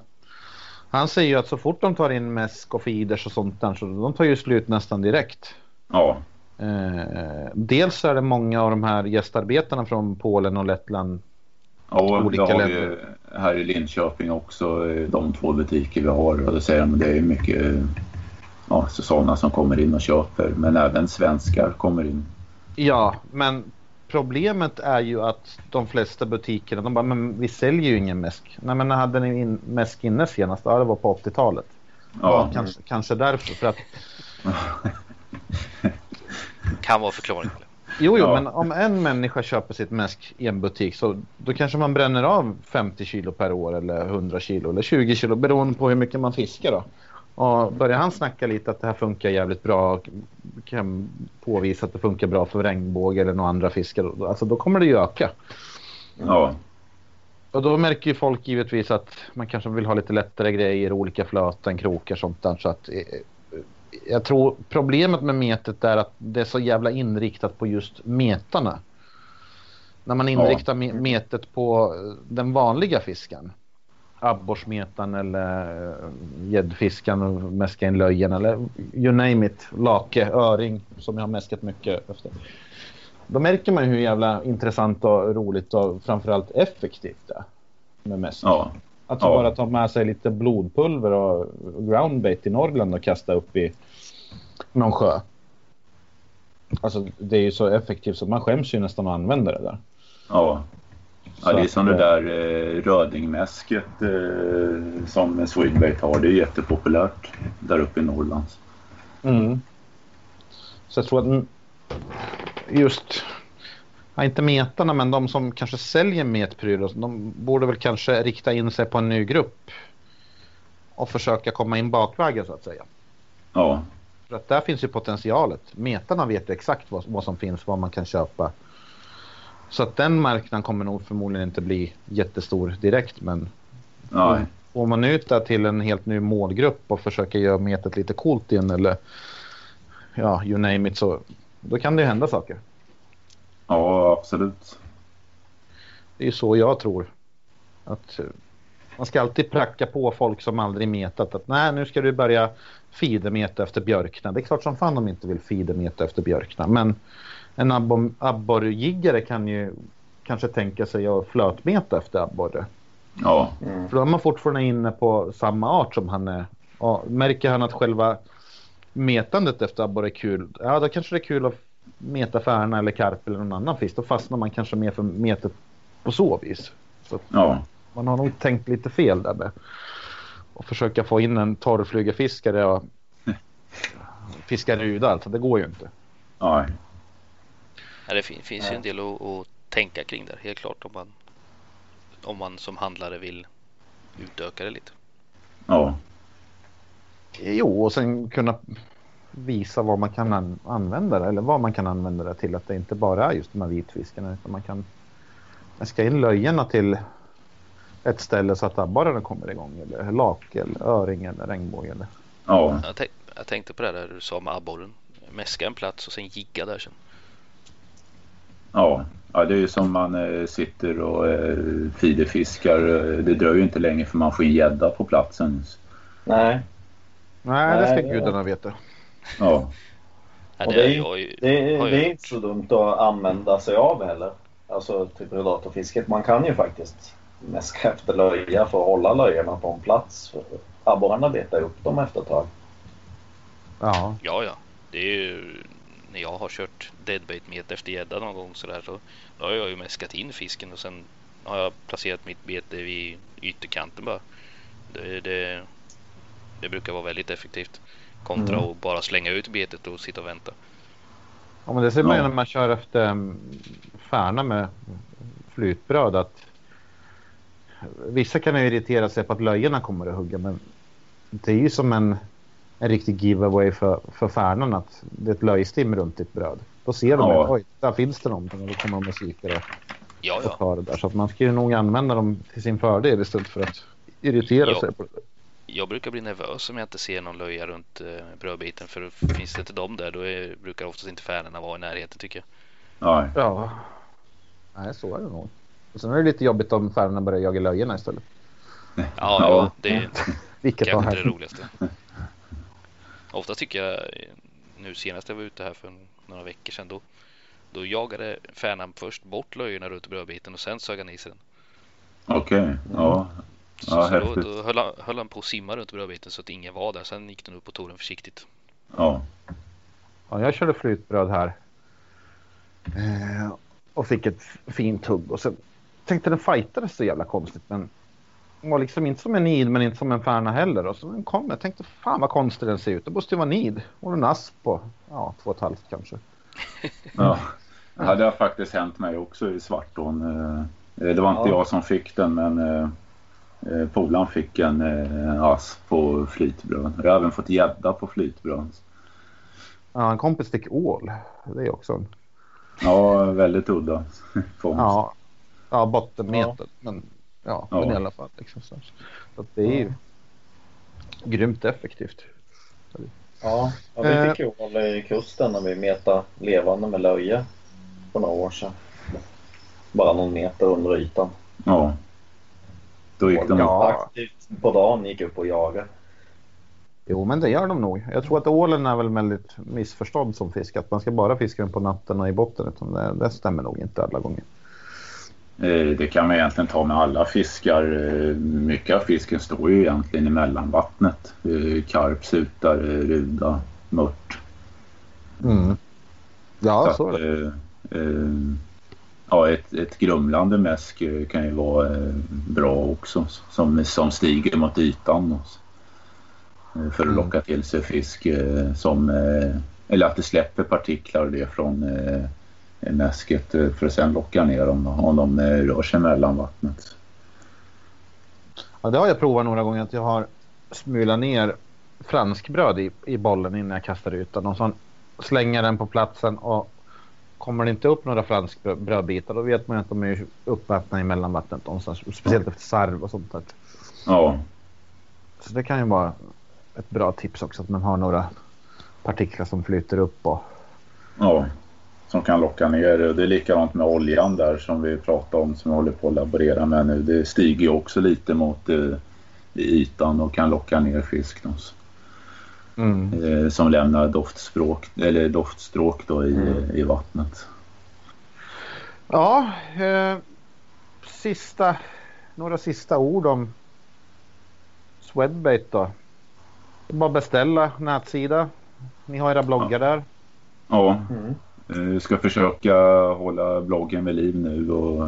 han säger ju att så fort de tar in mäsk och feeders och sånt där så de tar ju slut nästan direkt. Ja, Eh, dels är det många av de här gästarbetarna från Polen och Lettland. ja och Olika det har vi länder. här i Linköping också, eh, de två butiker vi har. Och då säger de det är mycket eh, ja, så sådana som kommer in och köper. Men även svenskar kommer in. Ja, men problemet är ju att de flesta butikerna, de bara, men vi säljer ju ingen mäsk. Nej, men när hade ni in, mäsk inne senast? Ja, det var på 80-talet. Ja, Ja, kanske, kanske därför. För att, Kan vara förklaringen. jo, jo, Ja. men om en människa köper sitt mäsk i en butik så då kanske man bränner av 50 kilo per år eller 100 kilo eller 20 kilo beroende på hur mycket man fiskar då. Och börjar han snacka lite att det här funkar jävligt bra och kan påvisa att det funkar bra för regnbåge eller några andra fiskar, alltså då kommer det ju öka. ja, Och då märker ju folk givetvis att man kanske vill ha lite lättare grejer, olika flöten, krokar sånt där. Så att, eh, jag tror problemet med metet är att det är så jävla inriktat på just metarna. När man inriktar me- metet på den vanliga fisken. Abborrsmetan eller eh, gäddfiskan och mäska in löjen eller you name it. Lake, öring som jag har mäskat mycket efter. Då märker man hur jävla intressant och roligt och framförallt effektivt det är med mäsk. Ja. Att Ja. bara ta med sig lite blodpulver och groundbait i Norrland och kasta upp i någon sjö. Alltså det är ju så effektivt så man skäms ju nästan att använda det där. Ja. Ja, det är som det eh, där eh, rödingmäsket eh, som Swedbait har. Det är jättepopulärt där uppe i Norrland. Mm. Så jag tror att just, ja, inte metarna men de som kanske säljer metprylar, de borde väl kanske rikta in sig på en ny grupp och försöka komma in bakvägen så att säga. Ja, För att där finns ju potentialet. Metarna vet ju exakt vad, vad som finns, vad man kan köpa. Så att den marknaden kommer nog förmodligen inte bli jättestor direkt men nej. Får man ut det till en helt ny målgrupp och försöker göra metet lite coolt igen eller ja, you name it så då kan det ju hända saker. Ja, absolut. Det är så jag tror. Att eh, man ska alltid pracka på folk som aldrig metat att nej nu ska du börja feedermeta efter björkna. Det är klart som fan de inte vill feedermeta efter björkna men en abbo- abborrjiggare kan ju kanske tänka sig att flötmeta efter abborre. Ja, För då är man fortfarande inne på samma art som han är. Och märker han att själva metandet efter abborre är kul, ja då kanske det är kul att meta färna eller karp eller någon annan fisk. Då fastnar man kanske mer för metet på så vis. Så att ja, man har nog tänkt lite fel där med att försöka få in en torrflugefiskare och fiska ruda. Alltså det går ju inte. nej. Ja, det fin- finns ju en del att, att tänka kring där helt klart om man om man som handlare vill utöka det lite. Ja, Jo, och sen kunna visa vad man kan an- använda det eller vad man kan använda det till. Att det inte bara är just de här vitfiskarna utan man kan ska in löjorna till ett ställe så att abborrarna kommer igång eller lake eller öring eller regnbåge. Eller. ja, Jag, tänk, jag tänkte på det där du sa med abborren. Mäska en plats och sen jigga där sen. ja. Ja, det är ju som man eh, sitter och eh, fiderfiskar. Eh, Det dröjer ju inte länge för man får in gädda på platsen. Nej, Nej, det ska Nej, gudarna veta. Ja, Och det, är- är det, har det är inte så dumt att använda sig av heller. Alltså till predatorfisket. Man kan ju faktiskt mäska efter löja för att hålla löjorna på en plats. Abborrarna letar ju upp dem efter ett tag. Ja, Ja, ja. Det är ju när jag har kört deadbait met efter gädda någon gång sådär så då har jag ju mäskat in fisken och sen har jag placerat mitt bete vid ytterkanten bara. Det, det, det brukar vara väldigt effektivt kontra Mm. att bara slänga ut betet och sitta och vänta. ja men det ser man ju Ja. när man kör efter um, färna med flytbröd att vissa kan ju irritera sig på att löjorna kommer att hugga men det är ju som en, en riktig giveaway för, för färnan att det är ett löjstim runt ditt bröd. Då ser de Ja. att oj, där finns det någonting och då kommer de och kikar och, Ja, och ja. tar det där. Så att man ska ju nog använda dem till sin fördel istället för att irritera Ja. sig på det. Jag brukar bli nervös om jag inte ser någon löja runt eh, brödbiten för finns det inte dem där då är, brukar oftast inte färnorna vara i närheten tycker jag. nej. Ja. Nej, så är det nog. Och sen är det lite jobbigt om färnorna börjar jaga löjorna istället. Ja, Ja. det är kanske inte det roligaste. Ofta tycker jag, nu senast jag var ute här för några veckor sedan då, då jagade färnan först bort löjorna runt brödbiten och sen sög han i sig den. Okej, ja. Så, Ja, så då, då höll, han, höll han på att simma runt brödbiten så att ingen var där. Sen gick den upp och tog den försiktigt. Ja, Ja, jag körde flytbröd här. Eh, och fick ett fint hugg. Och sen tänkte den fightades så jävla konstigt. Men var liksom inte som en nid men inte som en färna heller. Och så den kom. Jag tänkte fan vad konstig den ser ut. Det måste ju vara nid. Och en asp på ja, två och ett halvt kanske. ja. ja. Det har faktiskt hänt mig också i Svartån. Eh, Det var inte Ja. jag som fick den men eh, eh, polaren fick en asp på flytbröd. Jag har även fått gädda på flytbröd. Ja, en kompis fick ål. Det är också en Ja, väldigt udda fångst. ja, ja, bottenmeter. Men ja, Ja. men i alla fall. Liksom, så. så att det är ju grymt effektivt. Ja, ja vi fick ju ål i kusten när vi metade levande med löje för några år sedan. Bara någon meter under ytan. Ja, Då gick de Ja. Aktivt på dagen gick upp och jagade. Jo, men det gör de nog. Jag tror att ålen är väl väldigt missförstådd som fisk. Att man ska bara fiska den på natten och i botten. Utan det, det stämmer nog inte alla gånger. Eh, Det kan man egentligen ta med alla fiskar. Eh, Mycket av fisken står ju egentligen i mellanvattnet. Eh, Karp, sutare, ruda, mört. Mm. Ja, Så så är det. ja, ett, ett grumlande mäsk kan ju vara bra också som, som stiger mot ytan. För att Mm. locka till sig fisk som, eller att det släpper partiklar och det från mäsket eh, för att sedan locka ner dem om de eh, rör sig mellan vattnet. Ja, det har jag provat några gånger. Att jag har smulat ner franskbröd i, i bollen innan jag kastar ut den. Och så slänger den på platsen. Och kommer det inte upp några franskbrödbitar då vet man ju att de är uppätna i mellanvattnet någonstans. Speciellt efter sarv och sånt där. Ja, Så det kan ju vara ett bra tips också att man har några partiklar som flyter upp. Och... ja, som kan locka ner. Det är likadant med oljan där som vi pratade om som jag håller på att laborera med nu. Det stiger också lite mot eh, i ytan och kan locka ner fisk. Då. eh, som lämnar doftspråk, eller doftstråk då i, i vattnet. Ja, eh, sista, några sista ord om Swedbait då. Det Bara beställa nätsida. Ni har era bloggar där. Ja, Mm. Jag vi ska försöka hålla bloggen vid liv nu och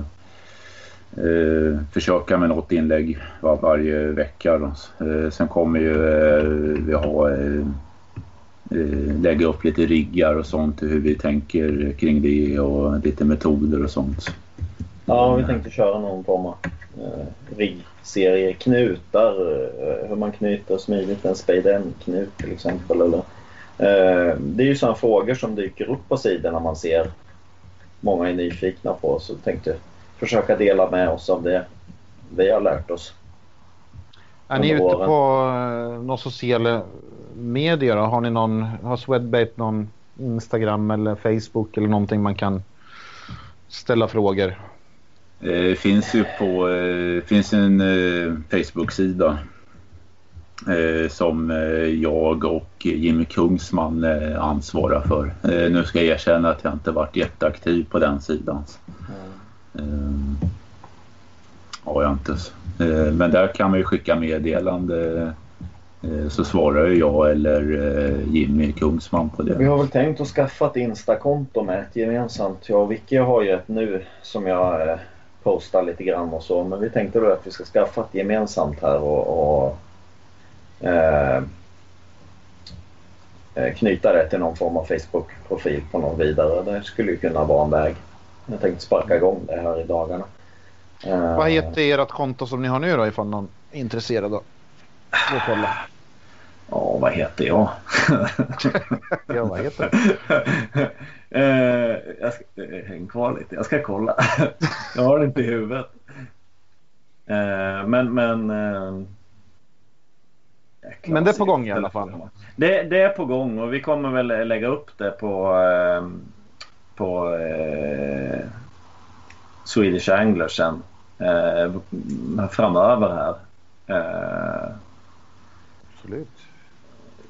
eh, försöka med något inlägg var, varje vecka. Då. Eh, sen kommer ju eh, vi ha eh, eh lägga upp lite riggar och sånt hur vi tänker kring det och lite metoder och sånt. Ja, vi tänkte köra någon form av eh, riggserie knutar. Eh, hur man knyter smidigt en spade knut till exempel. Eller, det är ju sådana frågor som dyker upp på sidan när man ser många är nyfikna på. Så tänkte försöka dela med oss av det vi har lärt oss. Är ni ute åren. på eh, några sociala medier? Då? Har ni någon, har Swedbait någon Instagram eller Facebook eller någonting man kan ställa frågor? Det finns ju på, eh, finns en eh, Facebook-sida eh, som eh, jag och Jimmy Kungsman eh, ansvarar för. Eh, nu ska jag erkänna att jag inte varit jätteaktiv på den sidan. Eh, har jag inte. Eh, men där kan man ju skicka meddelande eh, så svarar ju jag eller eh, Jimmy Kungsman på Vi det. har väl tänkt att skaffa ett Instakonto med ett gemensamt. Jag och Vicky har ju ett nu som jag eh, postar lite grann och så. Men vi tänkte då att vi ska skaffa ett gemensamt här och, och eh, eh, knyta det till någon form av Facebook-profil på något vidare. Det skulle ju kunna vara en väg. Jag tänkte sparka igång det här i dagarna. Eh, Vad heter ert konto som ni har nu då ifall någon är intresserad? Och kolla. Ja, vad heter jag? Ja, vad heter eh, jag ska, häng kvar lite. Jag ska kolla. jag har det inte i huvudet. Eh, men men... Eh, Men det är på gång i alla fall. Det, det är på gång och vi kommer väl lägga upp det på, eh, på eh, Swedish Angler sen eh, framöver här. Eh, Absolut.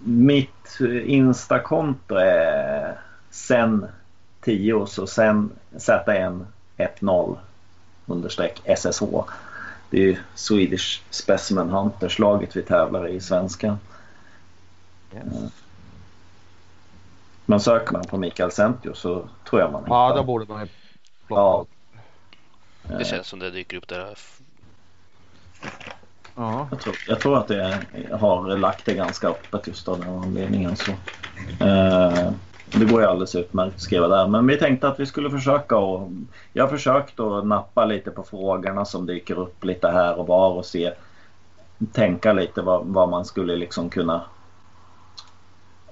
mitt Instakonto är sen 10 så sen ZN10 understreck SSH. Det är ju Swedish Specimen Hunters laget vi tävlar i svenskan. Yes. Men söker man på Mikael Sentio så tror jag man Ja, hittar. då borde man ju Ja. Det känns som det dyker upp där. Ja. Jag tror, jag tror att det har lagt det ganska öppet just av den anledningen. Så. Eh, det går ju alldeles utmärkt att skriva där. Men vi tänkte att vi skulle försöka och Jag har försökt att nappa lite på frågorna som dyker upp lite här och var och se tänka lite vad, vad man skulle liksom kunna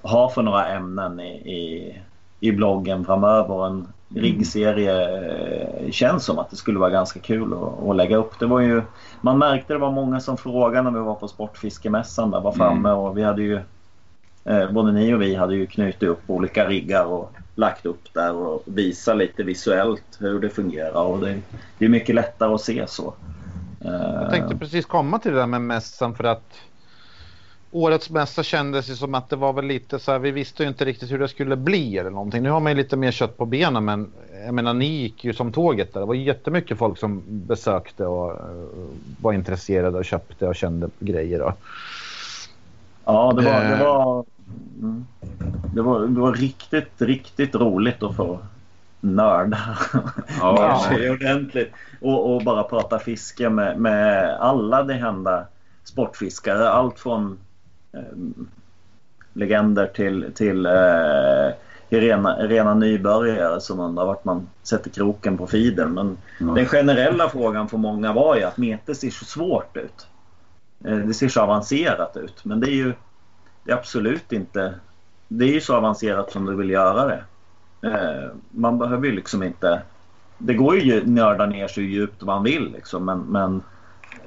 ha för några ämnen i, i, i bloggen framöver. En riggserie eh, känns som att det skulle vara ganska kul att, att lägga upp. Det var ju, man märkte det var många som frågade när vi var på Sportfiskemässan där var framme och vi hade ju både ni och vi hade ju knutit upp olika riggar och lagt upp där och visat lite visuellt hur det fungerar och det, det är mycket lättare att se så. Jag tänkte precis komma till det där med mässan för att årets mässa kändes ju som att det var väl lite så här, vi visste ju inte riktigt hur det skulle bli eller någonting. Nu har man ju lite mer kött på benen men jag menar ni gick ju som tåget där. Det var jättemycket folk som besökte och var intresserade och köpte och kände grejer. Och... Ja, det var, det var, mm, det var, det var riktigt, riktigt roligt att få nörda ja. sig ordentligt och, och, bara prata fiske med, med alla de hända sportfiskare. Allt från eh, legender till, till eh, rena, rena nybörjare som undrar vart man sätter kroken på feeden. Men ja. den generella frågan för många var ju att mete ser så svårt ut. Eh, det ser så avancerat ut men det är ju det är absolut inte det är ju så avancerat som du vill göra det. Eh, man behöver ju liksom inte... Det går ju att nörda ner så djupt man vill liksom, men, men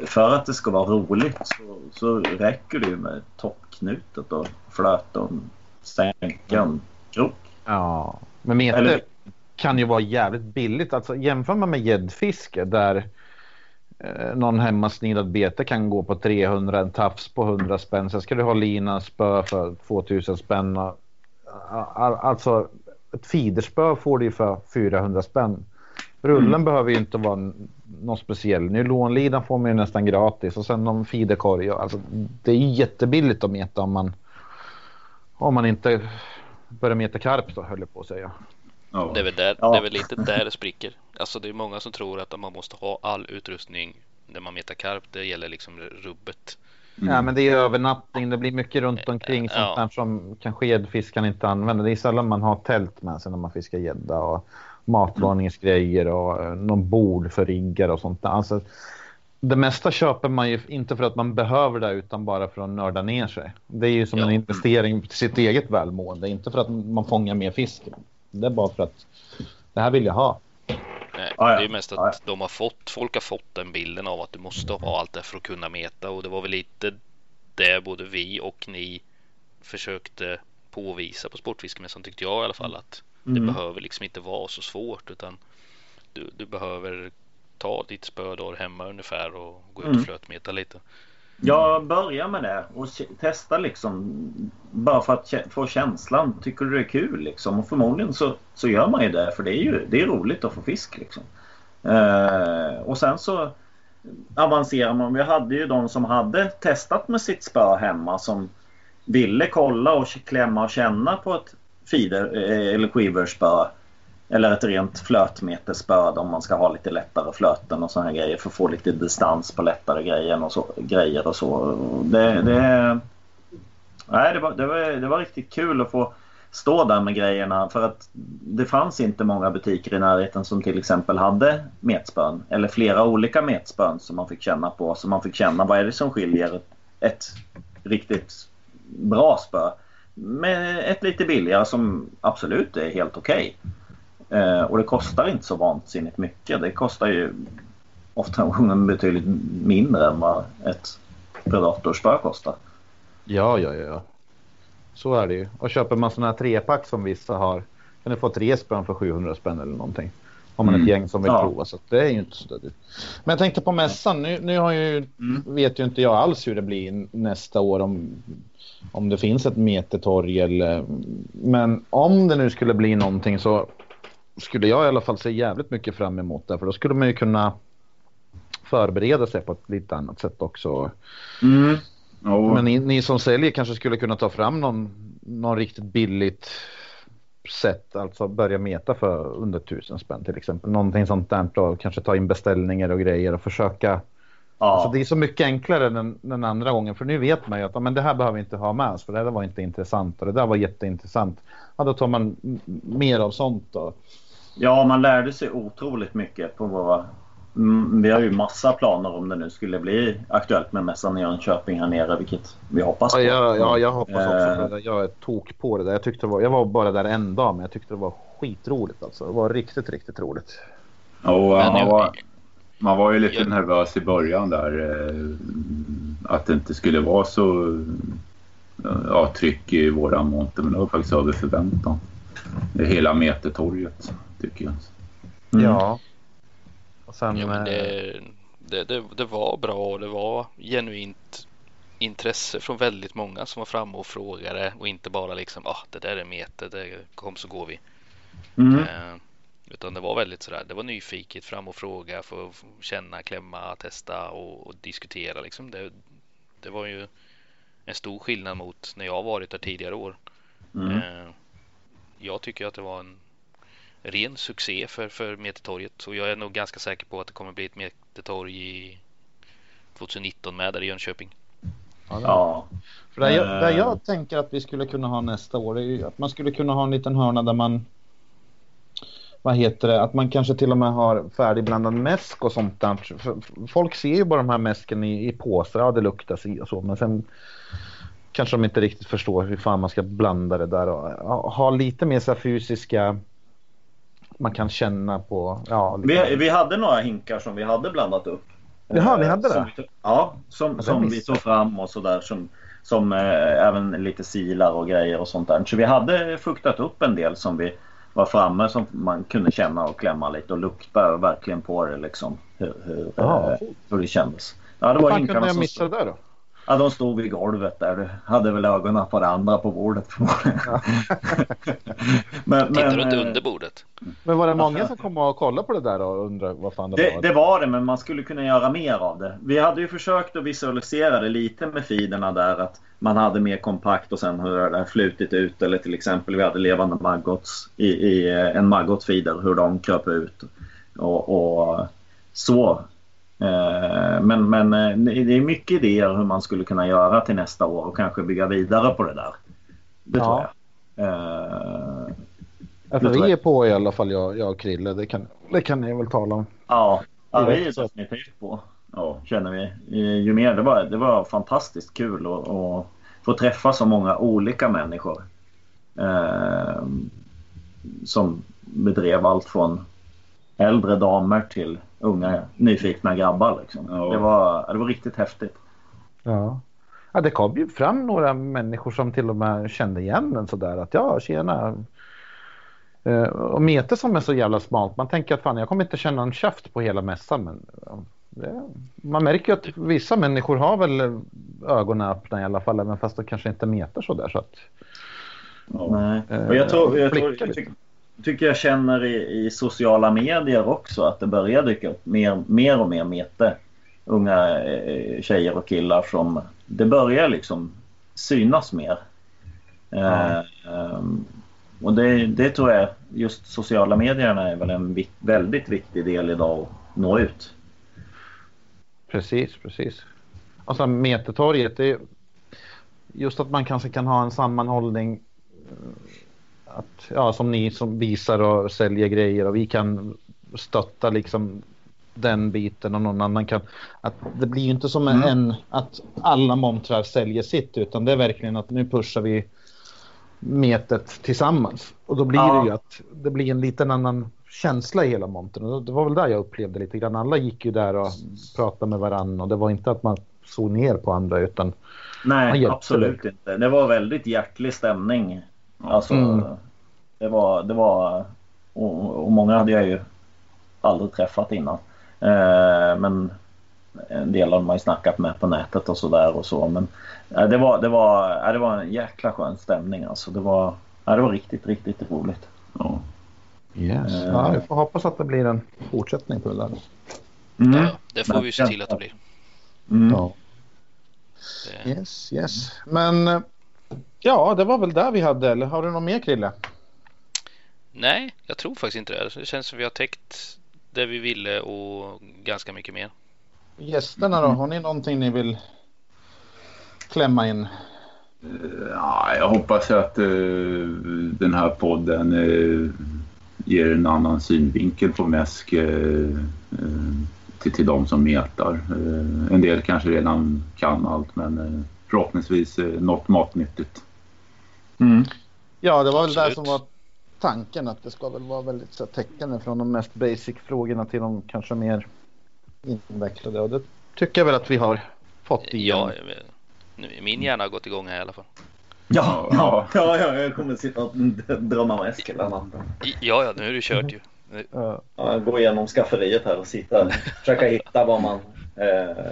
för att det ska vara roligt så, så räcker det ju med toppknutet och flöt och stänka en krok. Ja, men mete Eller... kan ju vara jävligt billigt. Alltså jämför man med gäddfiske där någon hemmasnidad bete kan gå på 300, en tafs på 100 spänn. Sen ska du ha lina, spö för 2000 spänn. Alltså ett fiderspö får du för 400 spänn. Rullen mm. behöver ju inte vara någon speciell. Nylonlidan får man ju nästan gratis och sen någon fiderkorg. Alltså, det är jättebilligt att meta om man, om man inte börjar meta karp då höll jag på att säga. Ja. Det, är väl där, ja. det är väl lite där det spricker. Alltså det är många som tror att man måste ha all utrustning när man metar karp. Det gäller liksom rubbet. Mm. Ja, men det är övernattning. Det blir mycket runt omkring sånt där som kanske gäddfiskaren inte använder. Det är sällan man har tält med sig när man fiskar gädda och matlagningsgrejer och eh, någon bord för riggar och sånt där. Alltså, det mesta köper man ju inte för att man behöver det utan bara för att nörda ner sig. Det är ju som ja. en investering till sitt eget välmående, inte för att man fångar mer fisk. Det är bara för att det här vill jag ha. Nej, ah, ja. Det är mest att ah, ja. de har fått, folk har fått den bilden av att du måste ha allt det för att kunna meta och det var väl lite det både vi och ni försökte påvisa på Sportfiskemässan tyckte jag i alla fall att mm. det behöver liksom inte vara så svårt utan du, du behöver ta ditt spö du har hemma ungefär och gå ut och mm. flötmeta lite. Jag börjar med det och testar liksom bara för att få känslan. Tycker du det är kul liksom? Och förmodligen så, så gör man ju det för det är ju det är roligt att få fisk liksom. Eh, och sen så avancerar man. Vi hade ju de som hade testat med sitt spö hemma som ville kolla och klämma och känna på ett feeder eh, eller quiverspö eller ett rent flötmetespö om man ska ha lite lättare flöten och sådana grejer för att få lite distans på lättare grejer och så. Grejer och så. Det, det, nej, det, var, det, var, det var riktigt kul att få stå där med grejerna för att det fanns inte många butiker i närheten som till exempel hade metspön eller flera olika metspön som man fick känna på. Så man fick känna vad är det som skiljer ett riktigt bra spö med ett lite billigare som absolut är helt okej. Okay. Eh, och det kostar inte så vansinnigt mycket. Det kostar ju ofta gången betydligt mindre än vad ett predatorspö kostar. Ja, ja, ja. Så är det ju. Och köper man sådana här trepack som vissa har kan du få tre spön för 700 spänn eller någonting. Om man är ett mm. gäng som vill ja. prova så det är ju inte så dyrt. Men jag tänkte på mässan. Nu, nu har ju, mm. vet ju inte jag alls hur det blir nästa år om, om det finns ett metertorg eller men om det nu skulle bli någonting så skulle jag i alla fall se jävligt mycket fram emot det. För då skulle man ju kunna förbereda sig på ett lite annat sätt också. Mm. Oh. Men ni, ni, som säljer kanske skulle kunna ta fram någon, någon riktigt billigt sätt, alltså börja meta för under tusen spänn till exempel. Någonting sånt där och kanske ta in beställningar och grejer och försöka. Ja. Alltså det är så mycket enklare den, den andra gången för nu vet man ju att men det här behöver vi inte ha med oss för det där var inte intressant och det där var jätteintressant. Ja, då tar man mer av sånt då. Ja, man lärde sig otroligt mycket på våra... Mm, vi har ju massa planer om det nu skulle bli aktuellt med mässan i Jönköping här nere, vilket vi hoppas på. Ja, ja jag hoppas också eh. Jag är tok på det där. Jag, tyckte det var, jag var bara där en dag, men jag tyckte det var skitroligt alltså. Det var riktigt, riktigt roligt. Ja, man var, man var ju lite nervös i början där. Eh, att det inte skulle vara så ja, tryck i våran monter, men det var faktiskt över förväntan. Hela metertorget tycker jag. Mm. Ja. Och sen, ja, men det, det, det, det var bra och det var genuint intresse från väldigt många som var framme och frågade och inte bara liksom ah, det där är meter, det kom så går vi. Mm. Eh, utan det var väldigt sådär, det var nyfiket fram och fråga för att känna, klämma, testa och, och diskutera liksom. Det, det var ju en stor skillnad mot när jag varit där tidigare år. Mm. Eh, jag tycker att det var en ren succé för, för Metertorget och jag är nog ganska säker på att det kommer bli ett Metertorg i 2019 med där i Jönköping. Ja, Ja. För det, jag, Eh. det jag tänker att vi skulle kunna ha nästa år är ju att man skulle kunna ha en liten hörna där man vad heter det, att man kanske till och med har färdigblandad mäsk och sånt där. Folk ser ju bara de här mäsken i, i påsar, ja det luktar si och så, men sen kanske de inte riktigt förstår hur fan man ska blanda det där och ha, ha lite mer så här fysiska, man kan känna på, ja. Vi, vi hade några hinkar som vi hade blandat upp. Jaha, ni Eh, hade som det? vi tog- Ja, som, det som vi tog fram och sådär. Som, som eh, även lite silar och grejer och sånt där. Så vi hade fuktat upp en del som vi var framme som man kunde känna och klämma lite och lukta verkligen på det liksom. Hur, hur, Ja. eh, hur det kändes. Ja, det Hur var fan kunde jag som missa det där då? Ja, de stod vid golvet där. Du hade väl ögonen på det andra på bordet förmodligen. men, Tittar du men, inte eh, under bordet? Men var det många som kom och kollade på det där och undrade vad fan det, Det, var? det var det, men man skulle kunna göra mer av det. Vi hade ju försökt att visualisera det lite med feederna där. Att man hade mer kompakt och sen hur det där flutit ut. Eller till exempel vi hade levande maggots i, i eh, en maggot-feeder. Hur de kröp ut. Och, och så. Eh, Men, men eh, det är mycket idéer hur man skulle kunna göra till nästa år och kanske bygga vidare på det där. Det Ja. tror jag. Eh, Ja, för vi är på i alla fall, jag, jag och Krille. Det kan, det kan ni väl tala om. Ja, ja vi är definitivt på. Ja, känner vi. Eh, Ju mer det var, det var fantastiskt kul att att få träffa så många olika människor. Eh, som bedrev allt från äldre damer till unga nyfikna grabbar. Liksom. Ja. Det, var, det var riktigt häftigt. Ja. ja, det kom ju fram några människor som till och med kände igen den sådär att ja, tjena. Eh, och Mete som är så jävla smalt. Man tänker att fan, jag kommer inte känna en käft på hela mässan. Men det, man märker ju att vissa människor har väl ögonen öppna i alla fall. Även fast det kanske inte meter sådär. Så att, Nej. Och jag, tror, jag, tror, blickar jag lite. tycker, tycker jag känner i, i sociala medier också att det börjar dyka upp mer, mer och mer mete. Unga eh, tjejer och killar som det börjar liksom synas mer. Eh, ehm, och det, det tror jag, just sociala medierna är väl en vik, väldigt viktig del idag att nå ut. Precis, precis. Och sen Metertorget, det är just att man kanske kan ha en sammanhållning. Att, ja, som ni som visar och säljer grejer och vi kan stötta liksom den biten och någon annan kan. Att det blir ju inte som Mm. en att alla montrar säljer sitt utan det är verkligen att nu pushar vi metet tillsammans. Och då blir Ja. det ju att det blir en liten annan känsla i hela montern. Det var väl där jag upplevde lite grann. Alla gick ju där och pratade med varandra och det var inte att man såg ner på andra utan Nej, absolut inte. Det var väldigt hjärtlig stämning. Alltså, Mm. det var, det var och, och många hade jag ju aldrig träffat innan. Eh, men en del av dem har ju snackat med på nätet och sådär och så. Men eh, det, var, det, var, eh, det var en jäkla skön stämning alltså. Det var, ja, det var riktigt, riktigt roligt. Ja. yes. Eh. ja, vi får hoppas att det blir en fortsättning på det där. Mm. Ja, det får vi se till att det blir. Mm. Ja. Det, Yes, yes. Men eh, ja, det var väl där vi hade. Eller har du något mer Krille? nej, jag tror faktiskt inte det. Det känns som vi har täckt det vi ville och ganska mycket mer. Gästerna då? Har ni någonting ni vill klämma in? Ja, jag hoppas att eh, den här podden eh, ger en annan synvinkel på mäsk eh, eh, till, till de som metar. En del kanske redan kan allt men förhoppningsvis något matnyttigt. Mm. Ja, det var väl där Absolut. som var tanken att det ska väl vara väldigt så täckande från de mest basic frågorna till de kanske mer invecklade. Och det tycker jag väl att vi har fått igenom. Ja, min hjärna har gått igång här i alla fall. Ja, Ja. ja. Ja, jag kommer sitta och drömma med Eskil natten. Ja, ja, nu är det kört ju. Ja. Ja, gå igenom skafferiet här och sitta försöka hitta vad man eh,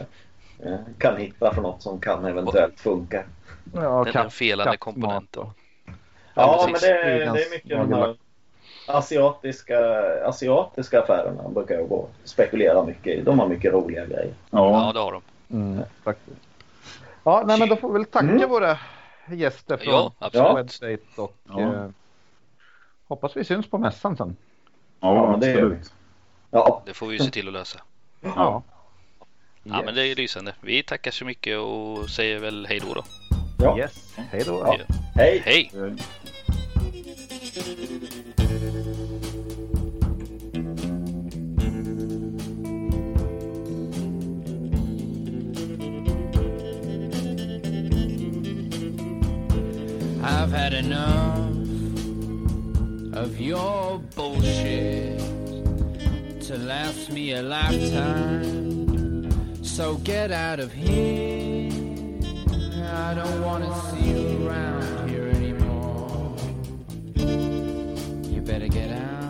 eh, kan hitta för något som kan eventuellt funka. Ja, Den, den felande komponenten. och- Ja, men det, är- det är mycket de här asiatiska, asiatiska affärerna brukar jag gå och spekulera mycket i. De har mycket roliga grejer. Ja, Ja, det har de. Mm, faktiskt. Ja, nej, men då får vi väl tacka Mm. våra gäster från Ja. Wedstate och Ja. eh, hoppas vi syns på mässan sen. ja, men det absolut. Ja, Det får vi ju se till att lösa. Ja. Ja, men det är lysande. Vi tackar så mycket och säger väl hej då då. Ja. Yes, hej då. Ja. hej! Hej! I've had enough of your bullshit to last me a lifetime. So get out of here. I don't want to see you around here anymore. You better get out.